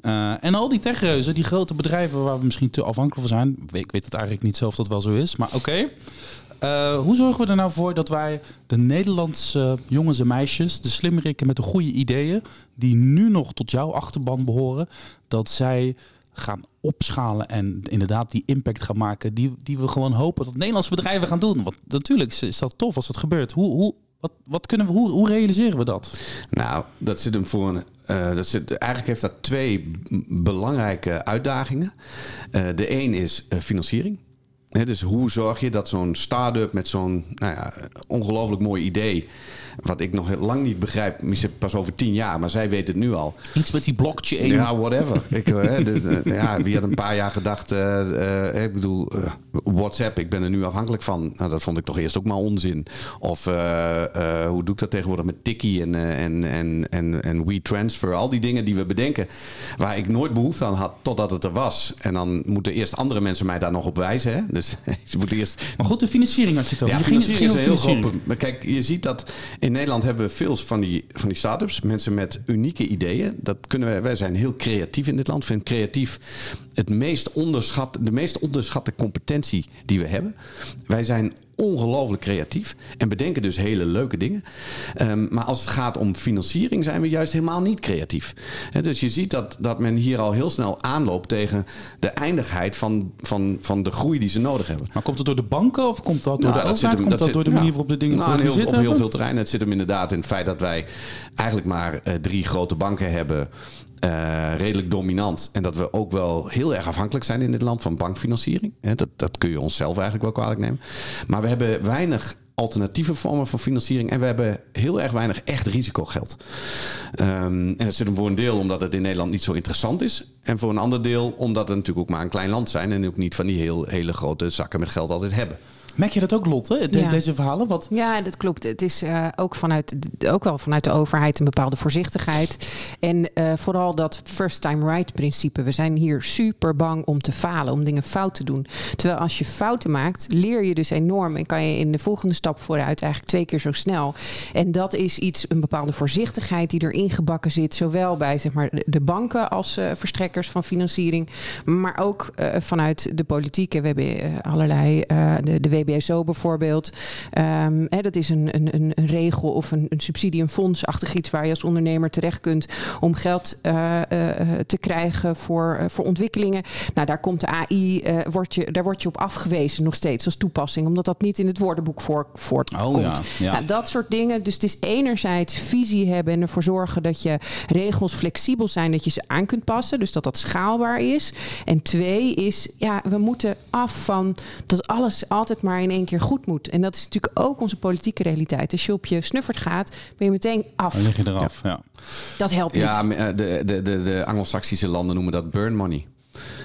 Speaker 2: Eh, en al die techreuzen, die grote bedrijven waar we misschien te afhankelijk van zijn. Ik weet het eigenlijk niet zelf of dat wel zo is, maar oké. Eh, hoe zorgen we er nou voor dat wij de Nederlandse jongens en meisjes, de slimmerikken met de goede ideeën, die nu nog tot jouw achterban behoren, dat zij gaan opschalen en inderdaad die impact gaan maken die, die we gewoon hopen dat Nederlandse bedrijven gaan doen. Want natuurlijk is, is dat tof als dat gebeurt. Hoe, hoe, wat, wat kunnen we, hoe, hoe realiseren we dat?
Speaker 3: Nou, dat zit hem voor een. eh, dat zit, eigenlijk heeft dat twee belangrijke uitdagingen. Eh, de een is eh, financiering. Dus hoe zorg je dat zo'n start-up met zo'n nou ja, ongelooflijk mooi idee. Wat ik nog heel lang niet begrijp, misschien pas over tien jaar, maar zij weet het nu al.
Speaker 2: Iets met die blockchain.
Speaker 3: Ja, whatever. ik, eh, hè, dus, eh, ja, wie had een paar jaar gedacht, eh, ik bedoel, WhatsApp, ik ben er nu afhankelijk van. Nou, dat vond ik toch eerst ook maar onzin. Of hoe doe ik dat tegenwoordig met Tiki en, en, en, en, en WeTransfer. Al die dingen die we bedenken, waar ik nooit behoefte aan had totdat het er was. En dan moeten eerst andere mensen mij daar nog op wijzen. Hè? Dus je moet eerst
Speaker 2: Maar goed, de financiering had je over.
Speaker 3: ja,
Speaker 2: ging-
Speaker 3: financiering is een heel groot
Speaker 2: financiering.
Speaker 3: kijk, je ziet dat in Nederland hebben we veel van die, van die start-ups. Mensen met unieke ideeën. Dat kunnen wij, wij zijn heel creatief in dit land. Vind creatief het meest onderschat, de meest onderschatte competentie die we hebben. Wij zijn ongelooflijk creatief en bedenken dus hele leuke dingen. Ehm, maar als het gaat om financiering zijn we juist helemaal niet creatief. Dus je ziet dat, dat men hier al heel snel aanloopt tegen de eindigheid van, van, van de groei die ze nodig hebben.
Speaker 2: Maar komt het door de banken of komt dat door
Speaker 3: Nou,
Speaker 2: de
Speaker 3: dat zit
Speaker 2: overheid?
Speaker 3: hem-
Speaker 2: Komt dat
Speaker 3: zit-
Speaker 2: door de
Speaker 3: ja.
Speaker 2: manier waarop de dingen
Speaker 3: nou, heel, op heel veel terreinen. Het zit hem inderdaad in het feit dat wij eigenlijk maar eh, drie grote banken hebben. Eh, redelijk dominant. En dat we ook wel heel erg afhankelijk zijn in dit land van bankfinanciering. Dat, dat kun je onszelf eigenlijk wel kwalijk nemen. Maar we hebben weinig alternatieve vormen van financiering. En we hebben heel erg weinig echt risicogeld. Ehm, en dat zit hem voor een deel omdat het in Nederland niet zo interessant is. En voor een ander deel omdat we natuurlijk ook maar een klein land zijn. En ook niet van die heel, hele grote zakken met geld altijd hebben.
Speaker 2: Merk je dat ook, Lotte, de-
Speaker 1: Ja.
Speaker 2: deze verhalen? Wat,
Speaker 1: Ja, dat klopt. Het is eh, ook, vanuit, ook wel vanuit de overheid een bepaalde voorzichtigheid. En eh, vooral dat first time right principe. We zijn hier super bang om te falen, om dingen fout te doen. Terwijl als je fouten maakt, leer je dus enorm. En kan je in de volgende stap vooruit eigenlijk twee keer zo snel. En dat is iets, een bepaalde voorzichtigheid die erin gebakken zit. Zowel bij zeg maar, de banken als eh, verstrekkers van financiering. Maar ook vanuit de politiek. En We hebben allerlei, de, de Bijvoorbeeld. Ehm, hè, dat is een, een, een- regel of een, een subsidie, een fondsachtig iets waar je als ondernemer terecht kunt om geld eh, eh, te krijgen voor, eh, voor ontwikkelingen. Nou, daar komt de AI, eh, wordt je, daar word je op afgewezen nog steeds als toepassing, omdat dat niet in het woordenboek voor, voortkomt.
Speaker 2: Oh ja, ja.
Speaker 1: Nou, dat soort dingen. Dus het is enerzijds visie hebben en ervoor zorgen dat je regels flexibel zijn, dat je ze aan kunt passen. Dus dat dat schaalbaar is. En twee is, ja, we moeten af van dat alles altijd maar in één keer goed moet. En dat is natuurlijk ook onze politieke realiteit. Als je op je snuffert gaat, ben je meteen af.
Speaker 2: dan lig je eraf, ja.
Speaker 1: Dat helpt
Speaker 3: Ja,
Speaker 1: niet.
Speaker 3: maar, eh, de, de, de, de Anglo-Saxische landen noemen dat burn money.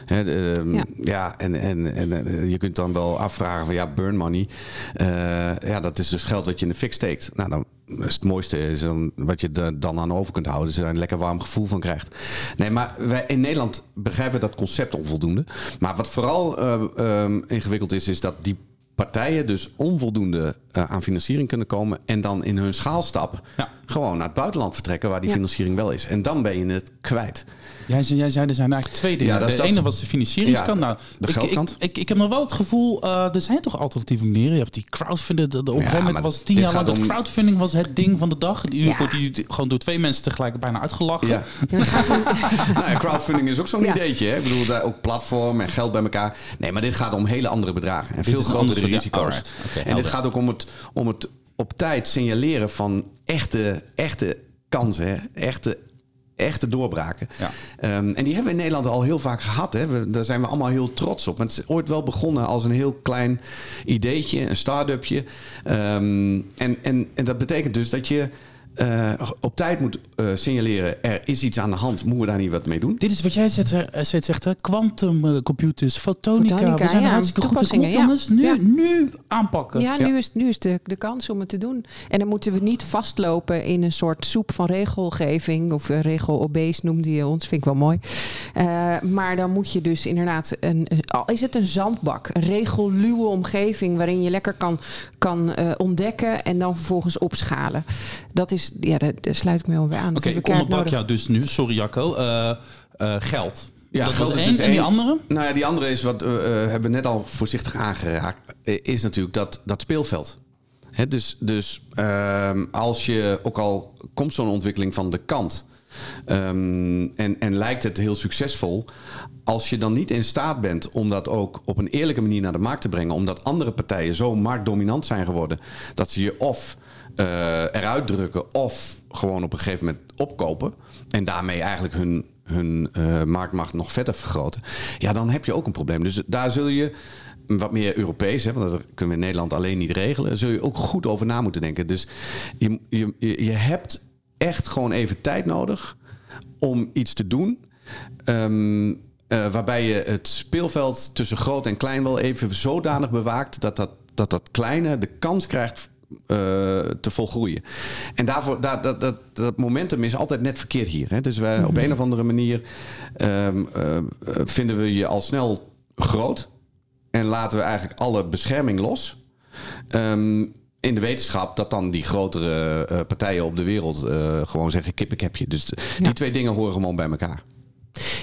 Speaker 3: De, ehm,
Speaker 1: Ja.
Speaker 3: ja. en, en, en eh, je kunt dan wel afvragen van ja, burn money. eh, ja, dat is dus geld wat je in de fik steekt. Nou, dan is het mooiste is dan, wat je er dan aan over kunt houden. Dus je er een lekker warm gevoel van krijgt. Nee, maar wij in Nederland begrijpen dat concept onvoldoende. Maar wat vooral eh, ehm, ingewikkeld is, is dat die partijen dus onvoldoende eh, aan financiering kunnen komen. En dan in hun schaalstap
Speaker 2: Ja.
Speaker 3: Gewoon naar het buitenland vertrekken waar die
Speaker 1: Ja.
Speaker 3: financiering wel is. En dan ben je het kwijt.
Speaker 2: Jij, zei- jij zei er zijn eigenlijk twee dingen.
Speaker 3: Ja, dat is-
Speaker 2: de
Speaker 3: dat is-
Speaker 2: ene was de financieringskant.
Speaker 3: Ja,
Speaker 2: nou,
Speaker 3: de
Speaker 2: ik,
Speaker 3: geldkant.
Speaker 2: Ik, ik, ik heb nog wel het gevoel, eh, er zijn toch alternatieve manieren. Je hebt die crowdfunding. De, de, op een gegeven moment was het tien jaar lang
Speaker 3: om-
Speaker 2: crowdfunding was het ding van de dag. Die
Speaker 1: Ja.
Speaker 2: wordt die, gewoon door twee mensen tegelijk bijna uitgelachen.
Speaker 3: Ja. Nou ja, crowdfunding is ook zo'n
Speaker 1: Ja.
Speaker 3: ideetje. Hè? Ik bedoel, daar ook platform en geld bij elkaar. Nee, maar dit gaat om hele andere bedragen. En veel grotere risico's. en dit gaat ook om het, om het op tijd signaleren van echte, echte kansen. Hè? Echte, echte doorbraken.
Speaker 2: Ja.
Speaker 3: Ehm, en die hebben we in Nederland al heel vaak gehad. Hè? We, daar zijn we allemaal heel trots op. Maar het is ooit wel begonnen als een heel klein ideetje, een start-upje. Ehm, en, en, en dat betekent dus dat je eh, op tijd moet eh, signaleren... er is iets aan de hand, moeten we daar niet wat mee doen?
Speaker 2: Dit is wat jij zegt, eh, zegt, zegt hè? quantum eh, computers, fotonica.
Speaker 1: Fotonica,
Speaker 2: we zijn
Speaker 1: ja.
Speaker 2: hartstikke goed in.
Speaker 1: Ja.
Speaker 2: jongens. Nu,
Speaker 1: Ja.
Speaker 2: nu aanpakken.
Speaker 1: Ja, nu is, nu is de, de kans om het te doen. En dan moeten we niet vastlopen in een soort soep van regelgeving. Of uh, regel-obees noemde je ons, vind ik wel mooi. Uh, maar dan moet je dus inderdaad, een, al is het een zandbak, een regelluwe omgeving waarin je lekker kan, kan uh, ontdekken en dan vervolgens opschalen. Dat is, ja, daar, daar sluit ik me wel bij aan.
Speaker 2: Oké, okay, ik onderbrak jou dus nu, sorry Jacco. Uh, geld.
Speaker 3: Ja,
Speaker 2: dat
Speaker 3: geld
Speaker 2: was
Speaker 3: is
Speaker 2: één.
Speaker 3: dus
Speaker 2: en die
Speaker 3: één.
Speaker 2: andere?
Speaker 3: Nou ja, die andere is wat we hebben we net al voorzichtig aangeraakt. Is natuurlijk dat, dat speelveld. He, dus dus um, als je, ook al komt zo'n ontwikkeling van de kant. Um, en, en lijkt het heel succesvol. Als je dan niet in staat bent om dat ook op een eerlijke manier naar de markt te brengen. Omdat andere partijen zo marktdominant zijn geworden. Dat ze je of uh, eruit drukken of gewoon op een gegeven moment opkopen. En daarmee eigenlijk hun, hun uh, marktmacht nog verder vergroten. Ja, dan heb je ook een probleem. Dus daar zul je wat meer Europees, hè, want dat kunnen we in Nederland alleen niet regelen. Zul je ook goed over na moeten denken. Dus je, je, je hebt echt gewoon even tijd nodig om iets te doen. Um, uh, waarbij je het speelveld tussen groot en klein wel even zodanig bewaakt dat dat, dat, dat kleine de kans krijgt te volgroeien. En daarvoor, dat, dat, dat, dat, momentum is altijd net verkeerd hier. Hè? Dus wij, op een of andere manier um, uh, vinden we je al snel groot. En laten we eigenlijk alle bescherming los. Ehm, in de wetenschap dat dan die grotere uh, partijen op de wereld uh, gewoon zeggen: kip, ik heb je. Dus die twee dingen horen gewoon bij elkaar.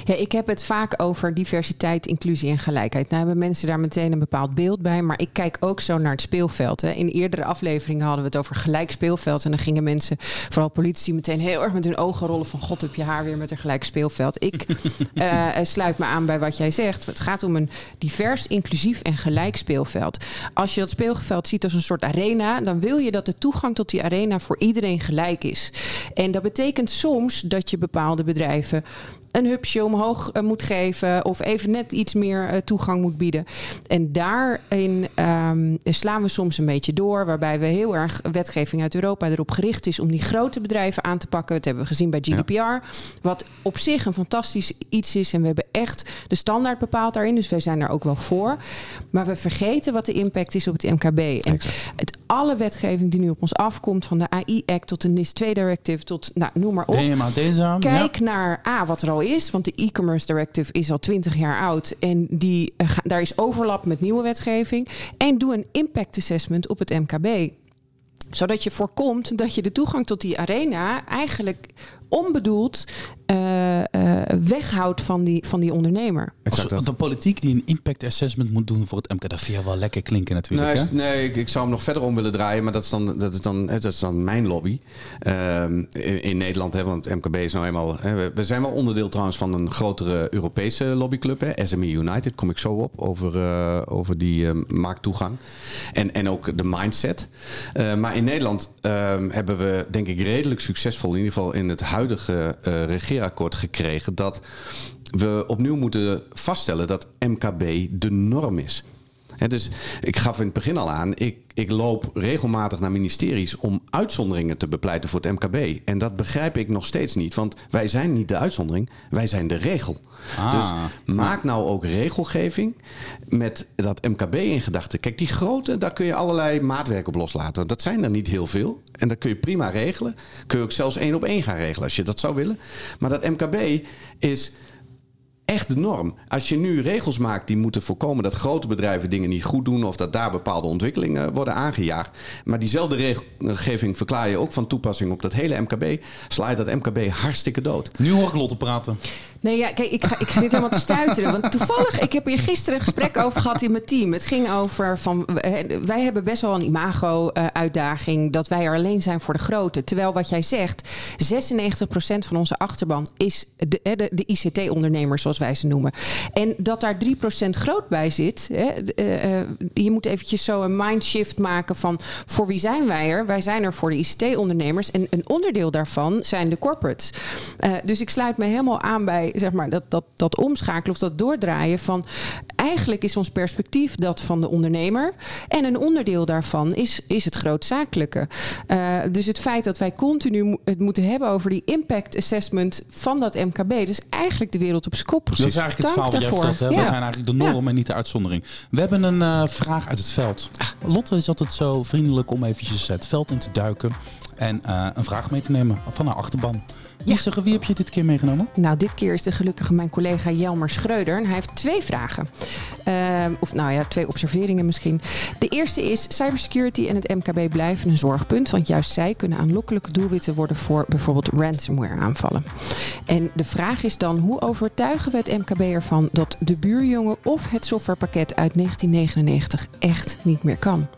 Speaker 1: Ja, ik heb het vaak over diversiteit, inclusie en gelijkheid. Nou hebben mensen daar meteen een bepaald beeld bij. Maar ik kijk ook zo naar het speelveld. Hè. In eerdere afleveringen hadden we het over gelijk speelveld. En dan gingen mensen, vooral politici, meteen heel erg met hun ogen rollen van... God, heb je haar weer met een gelijk speelveld. Ik uh, sluit me aan bij wat jij zegt. Het gaat om een divers, inclusief en gelijk speelveld. Als je dat speelveld ziet als een soort arena... dan wil je dat de toegang tot die arena voor iedereen gelijk is. En dat betekent soms dat je bepaalde bedrijven een hupsje omhoog uh, moet geven of even net iets meer uh, toegang moet bieden. En daarin um, slaan we soms een beetje door, waarbij we heel erg wetgeving uit Europa erop gericht is om die grote bedrijven aan te pakken. Dat hebben we gezien bij GDPR, ja. wat op zich een fantastisch iets is. En we hebben echt de standaard bepaald daarin, dus wij zijn daar ook wel voor. Maar we vergeten wat de impact is op het MKB. En het, alle wetgeving die nu op ons afkomt, van de AI-act tot de NIS 2 Directive, tot nou, noem maar op.
Speaker 2: DMA,
Speaker 1: Kijk
Speaker 2: ja.
Speaker 1: naar A, wat er al is. Want de e-commerce directive is al 20 jaar oud. En die, uh, daar is overlap met nieuwe wetgeving. En doe een impact assessment op het MKB. Zodat je voorkomt dat je de toegang tot die arena eigenlijk onbedoeld uh, uh, weghoudt van die, van die ondernemer.
Speaker 2: Als de politiek die een impact assessment moet doen voor het MK, dat vind je wel lekker klinken natuurlijk.
Speaker 3: Nee, nee ik, ik, zou hem nog verder om willen draaien, maar dat is dan, dat is dan, dat is dan mijn lobby. Uh, in, in, Nederland, hè, want MKB is nou eenmaal... Hè, we, we, zijn wel onderdeel trouwens van een grotere Europese lobbyclub, hè, SME United, kom ik zo op, over, uh, over die uh, markttoegang. En, en ook de mindset. maar in Nederland ehm, hebben we, denk ik, redelijk succesvol, in ieder geval in het huidige uh, regeerakkoord gekregen dat we opnieuw moeten vaststellen dat MKB de norm is. He, dus ik gaf in het begin al aan, ik, ik loop regelmatig naar ministeries om uitzonderingen te bepleiten voor het MKB. En dat begrijp ik nog steeds niet, want wij zijn niet de uitzondering, wij zijn de regel. Ah, dus maak nou ook regelgeving met dat MKB in gedachten. Kijk, die grote, daar kun je allerlei maatwerk op loslaten. Dat zijn er niet heel veel. En dat kun je prima regelen. Kun je ook zelfs één op één gaan regelen als je dat zou willen. Maar dat MKB is echt de norm. Als je nu regels maakt die moeten voorkomen dat grote bedrijven dingen niet goed doen of dat daar bepaalde ontwikkelingen worden aangejaagd. Maar diezelfde regelgeving verklaar je ook van toepassing op dat hele MKB. Sla je dat MKB hartstikke dood.
Speaker 2: Nu hoor ik Lotte praten.
Speaker 1: Nee, ja, kijk, ik, ga, ik zit helemaal te stuiteren. Want toevallig, ik heb hier gisteren een gesprek over gehad in mijn team. Het ging over van, wij hebben best wel een imago-uitdaging dat wij er alleen zijn voor de grote. Terwijl wat jij zegt, 96% van onze achterban is de, de, de ICT-ondernemers, zoals wij ze noemen. En dat daar 3% groot bij zit. Hè, je moet eventjes zo een mindshift maken van voor wie zijn wij er? Wij zijn er voor de ICT-ondernemers. En een onderdeel daarvan zijn de corporates. Dus ik sluit me helemaal aan bij zeg maar, dat, dat, dat omschakelen of dat doordraaien van eigenlijk is ons perspectief dat van de ondernemer. En een onderdeel daarvan is, is het grootzakelijke. Uh, dus het feit dat wij continu het moeten hebben over die impact assessment van dat MKB. Dus eigenlijk de wereld op kop.
Speaker 2: Dat is eigenlijk het verhaal wat jij vertelt. Hè? Ja. We zijn eigenlijk de norm ja. en niet de uitzondering. We hebben een uh, vraag uit het veld. Lotte is altijd zo vriendelijk om eventjes het veld in te duiken. En uh, een vraag mee te nemen van haar achterban. Wie heb je dit keer meegenomen?
Speaker 1: Nou, dit keer is de gelukkige mijn collega Jelmer Schreuder. En hij heeft twee vragen. Uh, of nou ja, twee observeringen misschien. De eerste is: cybersecurity en het MKB blijven een zorgpunt. Want juist zij kunnen aanlokkelijke doelwitten worden voor bijvoorbeeld ransomware-aanvallen. En de vraag is dan: hoe overtuigen we het MKB ervan dat de buurjongen of het softwarepakket uit 1999 echt niet meer kan?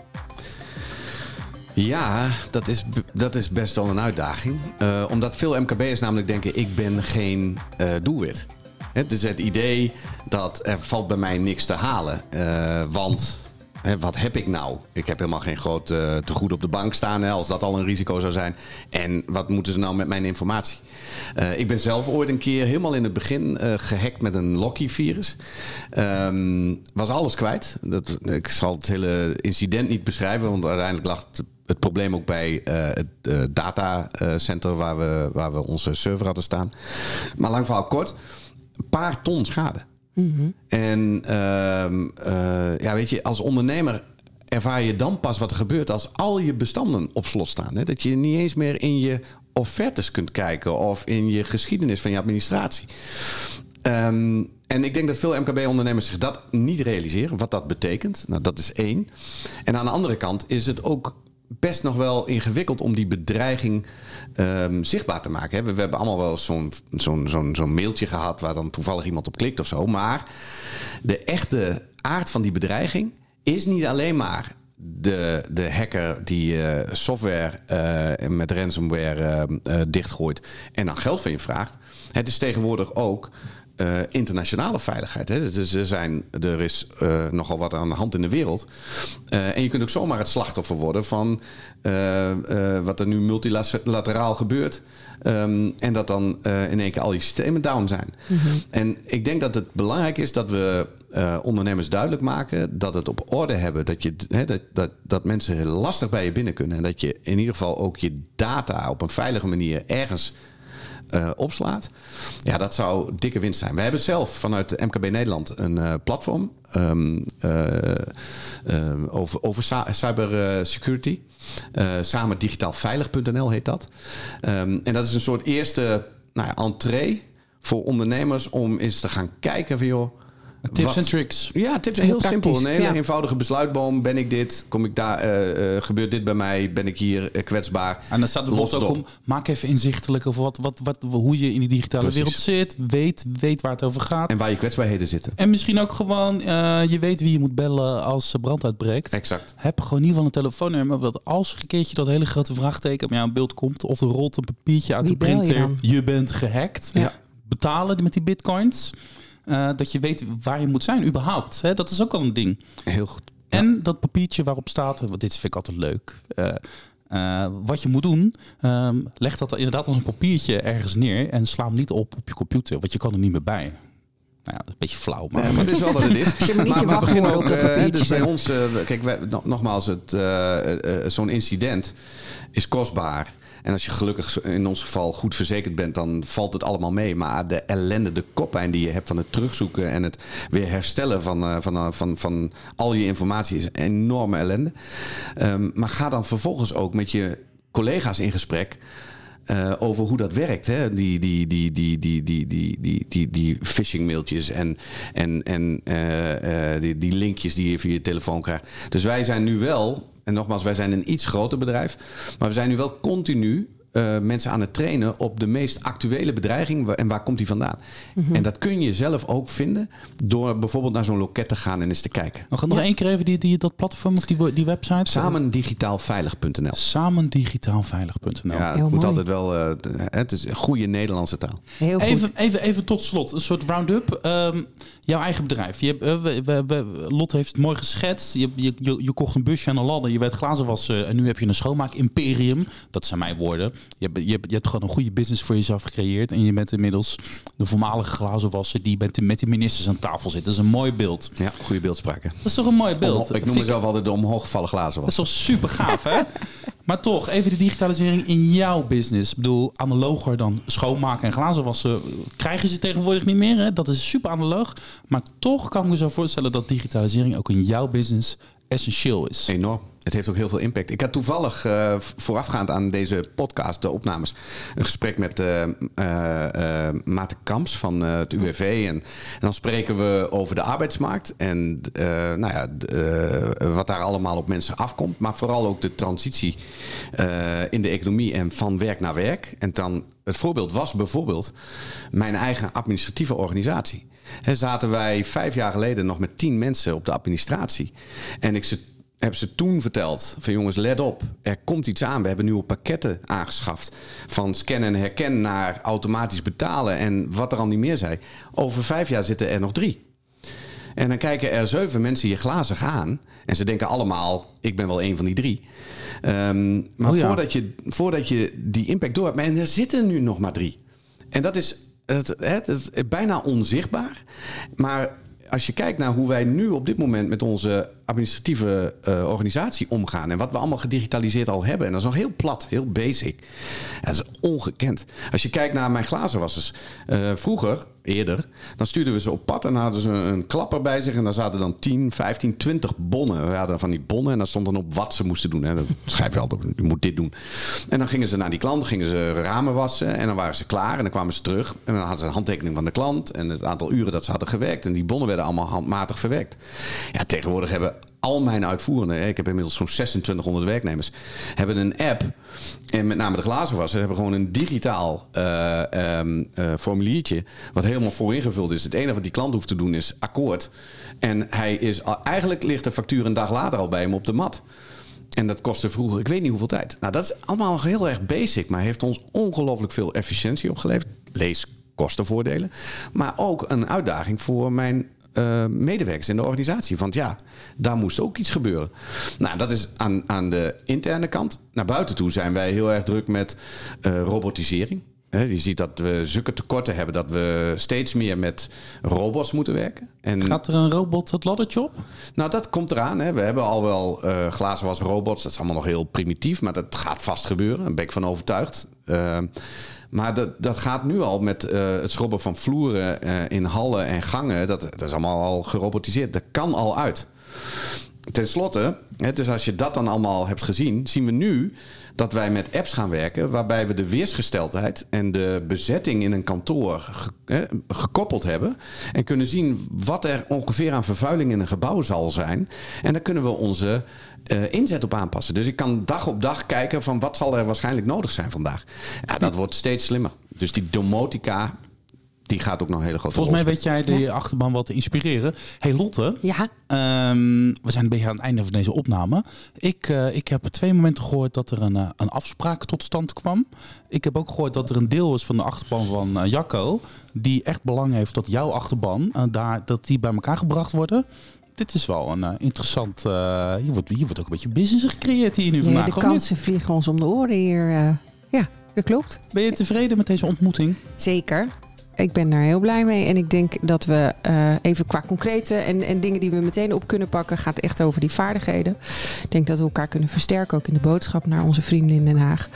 Speaker 3: Ja, dat is, dat is best wel een uitdaging. Uh, omdat veel MKB'ers namelijk denken, ik ben geen uh, doelwit. Het is het idee dat er valt bij mij niks te halen. Uh, want wat heb ik nou? Ik heb helemaal geen groot tegoed op de bank staan, als dat al een risico zou zijn. En wat moeten ze nou met mijn informatie? Ik ben zelf ooit een keer helemaal in het begin gehackt met een Locky-virus. Um, was alles kwijt. Dat, ik zal het hele incident niet beschrijven, want uiteindelijk lag het het probleem ook bij uh, het uh, datacenter waar we, waar we onze server hadden staan. Maar lang verhaal kort, een paar ton schade. Mm -hmm. En uh, ja, weet je, als ondernemer ervaar je dan pas wat er gebeurt als al je bestanden op slot staan. Hè? Dat je niet eens meer in je offertes kunt kijken of in je geschiedenis van je administratie. Um, En ik denk dat veel MKB-ondernemers zich dat niet realiseren, wat dat betekent. Nou, dat is één. En aan de andere kant is het ook best nog wel ingewikkeld om die bedreiging um, zichtbaar te maken. We, we hebben allemaal wel zo'n zo'n zo'n zo'n mailtje gehad waar dan toevallig iemand op klikt of zo. Maar de echte aard van die bedreiging is niet alleen maar de, de hacker die uh, software uh, met ransomware uh, dichtgooit en dan geld van je vraagt. Het is tegenwoordig ook uh, internationale veiligheid. Hè. Dus er, zijn, er is uh, nogal wat aan de hand in de wereld. Uh, en je kunt ook zomaar het slachtoffer worden van wat er nu multilateraal gebeurt. Um, en dat dan in één keer al die systemen down zijn. Mm -hmm. En ik denk dat het belangrijk is dat we ondernemers duidelijk maken dat het op orde hebben. Dat, je, dat, dat, dat mensen heel lastig bij je binnen kunnen. En dat je in ieder geval ook je data op een veilige manier ergens uh, opslaat. Ja, dat zou dikke winst zijn. We hebben zelf vanuit MKB Nederland een uh, platform um, uh, over, over cybersecurity. samen digitaalveilig.nl heet dat. Um, en dat is een soort eerste nou ja, entree voor ondernemers om eens te gaan kijken van joh
Speaker 2: Tips en tricks.
Speaker 3: Ja, tips heel, heel simpel. Een hele ja. eenvoudige besluitboom. Ben ik dit? Kom ik daar? Uh, uh, gebeurt dit bij mij? Ben ik hier uh, kwetsbaar?
Speaker 2: En dan staat er bijvoorbeeld ook om. Maak even inzichtelijk of wat, wat, wat, hoe je in die digitale Precies. wereld zit. Weet, weet waar het over gaat.
Speaker 3: En waar je kwetsbaarheden zitten.
Speaker 2: En misschien ook gewoon. je weet wie je moet bellen als brand uitbreekt.
Speaker 3: Exact.
Speaker 2: Heb gewoon in ieder geval een telefoonnummer. Dat als een keertje dat hele grote vraagteken op jouw beeld komt. Of er rolt een papiertje uit
Speaker 1: wie
Speaker 2: de printer.
Speaker 1: Je,
Speaker 2: je, bent gehackt.
Speaker 1: Ja.
Speaker 2: Betalen met die bitcoins. Uh, dat je weet waar je moet zijn, überhaupt. Hè? Dat is ook al een ding.
Speaker 3: Heel goed.
Speaker 2: Ja. En dat papiertje waarop staat, want dit vind ik altijd leuk. Uh, uh, wat je moet doen, um, leg dat inderdaad als een papiertje ergens neer en sla hem niet op op je computer, want je kan er niet meer bij. Nou ja, dat is een beetje flauw. Maar,
Speaker 3: maar het is wel wat het is.
Speaker 1: je maar, je maar ook.
Speaker 3: Dus bij ons, uh, kijk, wij, nogmaals, het, uh, zo'n incident is kostbaar. En als je gelukkig in ons geval goed verzekerd bent, dan valt het allemaal mee. Maar de ellende, de koppijn die je hebt van het terugzoeken en het weer herstellen van, uh, van, uh, van, van al je informatie is een enorme ellende. Um, maar ga dan vervolgens ook met je collega's in gesprek. Uh, over hoe dat werkt. Hè? Die, die, die, die, die, die, die, die, die, die phishing mailtjes en, en, en die, die linkjes die je via je telefoon krijgt. Dus wij zijn nu wel en nogmaals, wij zijn een iets groter bedrijf. Maar we zijn nu wel continu uh, mensen aan het trainen op de meest actuele bedreiging en waar komt die vandaan. Mm -hmm. En dat kun je zelf ook vinden door bijvoorbeeld naar zo'n loket te gaan en eens te kijken.
Speaker 2: We gaan nog ja. één keer even die, die, dat platform of die, die website.
Speaker 3: Samendigitaalveilig.nl.
Speaker 2: Samendigitaalveilig.nl.
Speaker 3: Ja, het moet altijd wel. Uh, het is een goede Nederlandse taal.
Speaker 1: Heel goed.
Speaker 2: Even, even, even tot slot, een soort round-up. Um, jouw eigen bedrijf. Je hebt, uh, we, we, we, Lot heeft het mooi geschetst. Je, je, je, je kocht een busje aan een ladder, je werd glazen wassen en nu heb je een schoonmaak-imperium. Dat zijn mijn woorden. Je hebt, je, hebt, je hebt gewoon een goede business voor jezelf gecreëerd. En je bent inmiddels de voormalige glazenwasser die met de, met de ministers aan tafel zit. Dat is een mooi beeld.
Speaker 3: Ja, goede beeldspraak.
Speaker 2: Dat is toch een mooi beeld?
Speaker 3: Ik noem mezelf altijd de omhooggevallen glazen.
Speaker 2: Dat is toch super gaaf, hè? Maar toch, even de digitalisering in jouw business. Ik bedoel, analoger dan schoonmaken en glazen wassen krijgen ze tegenwoordig niet meer. Hè? Dat is super analoog. Maar toch kan ik me zo voorstellen dat digitalisering ook in jouw business essentieel is.
Speaker 3: Enorm. Het heeft ook heel veel impact. Ik had toevallig uh, voorafgaand aan deze podcast, de opnames, een gesprek met uh, Maarten Kamps van het UWV. En, en, dan spreken we over de arbeidsmarkt en nou ja, wat daar allemaal op mensen afkomt. Maar vooral ook de transitie in de economie en van werk naar werk. En dan het voorbeeld was bijvoorbeeld mijn eigen administratieve organisatie. He, zaten wij vijf jaar geleden nog met tien mensen op de administratie. En ik heb ze toen verteld van jongens, let op, er komt iets aan. We hebben nieuwe pakketten aangeschaft. Van scannen en herkennen naar automatisch betalen en wat er al niet meer zei. Over vijf jaar zitten er nog drie. En dan kijken er zeven mensen je glazig aan. En ze denken allemaal, ik ben wel een van die drie. Um, maar oh ja. voordat, je, voordat je die impact door hebt... Maar er zitten nu nog maar drie. En dat is het, het, het, bijna onzichtbaar. Maar als je kijkt naar hoe wij nu op dit moment met onze administratieve uh, organisatie omgaan. En wat we allemaal gedigitaliseerd al hebben. En dat is nog heel plat, heel basic. dat is ongekend. Als je kijkt naar mijn glazenwassers. Uh, vroeger, eerder, dan stuurden we ze op pad en hadden ze een klapper bij zich. En daar zaten dan 10, 15, 20 bonnen. We hadden van die bonnen en daar stond dan op wat ze moesten doen. Dat schrijf je altijd, je moet dit doen. En dan gingen ze naar die klant, gingen ze ramen wassen. En dan waren ze klaar en dan kwamen ze terug. En dan hadden ze een handtekening van de klant en het aantal uren dat ze hadden gewerkt. En die bonnen werden allemaal handmatig verwerkt. Ja, tegenwoordig hebben al mijn uitvoerenden, ik heb inmiddels zo'n 2600 werknemers, hebben een app. En met name de glazenwassen hebben gewoon een digitaal uh, um, uh, formuliertje. Wat helemaal vooringevuld is. Het enige wat die klant hoeft te doen is akkoord. En hij is, eigenlijk ligt de factuur een dag later al bij hem op de mat. En dat kostte vroeger, ik weet niet hoeveel tijd. Nou, dat is allemaal heel erg basic, maar heeft ons ongelooflijk veel efficiëntie opgeleverd. Lees kostenvoordelen. Maar ook een uitdaging voor mijn uh, medewerkers in de organisatie. Want ja, daar moest ook iets gebeuren. Nou, dat is aan, aan de interne kant. Naar buiten toe zijn wij heel erg druk met uh, robotisering. je ziet dat we zulke tekorten hebben dat we steeds meer met robots moeten werken.
Speaker 2: En Gaat er een robot het laddertje op?
Speaker 3: Nou, dat komt eraan. Hè. We hebben al wel uh, glazen was robots. Dat is allemaal nog heel primitief, maar dat gaat vast gebeuren. Daar ben ik van overtuigd. Uh, maar dat, dat gaat nu al met uh, het schrobben van vloeren uh, in hallen en gangen. Dat, dat is allemaal al gerobotiseerd. Dat kan al uit. Ten slotte, hè, dus als je dat dan allemaal hebt gezien, zien we nu dat wij met apps gaan werken waarbij we de weersgesteldheid en de bezetting in een kantoor hè, gekoppeld hebben en kunnen zien wat er ongeveer aan vervuiling in een gebouw zal zijn. En dan kunnen we onze uh, inzet op aanpassen. Dus ik kan dag op dag kijken van wat zal er waarschijnlijk nodig zijn vandaag. Ja, dat wordt steeds slimmer. Dus die domotica, die gaat ook nog hele grote
Speaker 2: Volgens mij weet jij de ja. achterban wat te inspireren. Hey Lotte,
Speaker 1: ja?
Speaker 2: Um, we zijn een beetje aan het einde van deze opname. Ik, uh, ik heb twee momenten gehoord dat er een, uh, een afspraak tot stand kwam. Ik heb ook gehoord dat er een deel is van de achterban van uh, Jacco... die echt belang heeft dat jouw achterban, daar, dat die bij elkaar gebracht worden dit is wel een uh, interessant. Uh, hier, wordt, hier wordt ook een beetje business gecreëerd hier nu vandaag.
Speaker 1: De kansen vliegen ons om de oren hier. Uh, ja, dat klopt.
Speaker 2: Ben je tevreden met deze ontmoeting?
Speaker 1: Zeker. Ik ben daar heel blij mee. En ik denk dat we even qua concrete en, en dingen die we meteen op kunnen pakken, gaat echt over die vaardigheden. Ik denk dat we elkaar kunnen versterken, ook in de boodschap naar onze vrienden in Den Haag.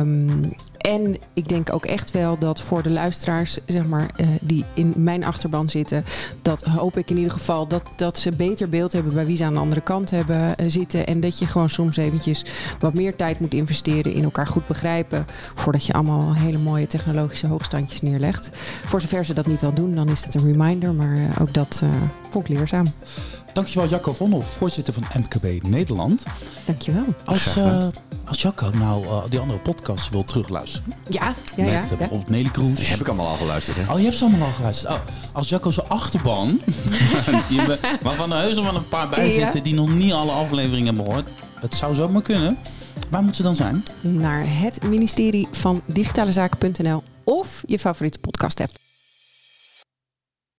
Speaker 1: Um, en ik denk ook echt wel dat voor de luisteraars, zeg maar, uh, die in mijn achterban zitten, dat hoop ik in ieder geval dat, dat ze beter beeld hebben bij wie ze aan de andere kant hebben uh, zitten. En dat je gewoon soms eventjes wat meer tijd moet investeren in elkaar goed begrijpen. Voordat je allemaal hele mooie technologische hoogstandjes neerlegt. Voor zover ze dat niet al doen, dan is het een reminder. Maar uh, ook dat vond ik leerzaam.
Speaker 2: Dankjewel Jacco Vonhoff, voorzitter van MKB Nederland.
Speaker 1: Dankjewel.
Speaker 2: Als, uh, als Jacco nou uh, die andere podcasts wil terugluisteren.
Speaker 1: Ja, ja,
Speaker 2: met,
Speaker 1: ja.
Speaker 2: Uh, bijvoorbeeld Nelly Kroes.
Speaker 3: Die heb ik allemaal al geluisterd. Hè?
Speaker 2: Oh, je hebt ze allemaal al geluisterd. Oh, als Jacco zijn achterban, waarvan er heus wel een paar bij zitten die nog niet alle afleveringen hebben gehoord. Het zou zomaar kunnen. Waar moet ze dan zijn?
Speaker 1: Naar het ministerie van digitalezaken.nl of je favoriete podcast app.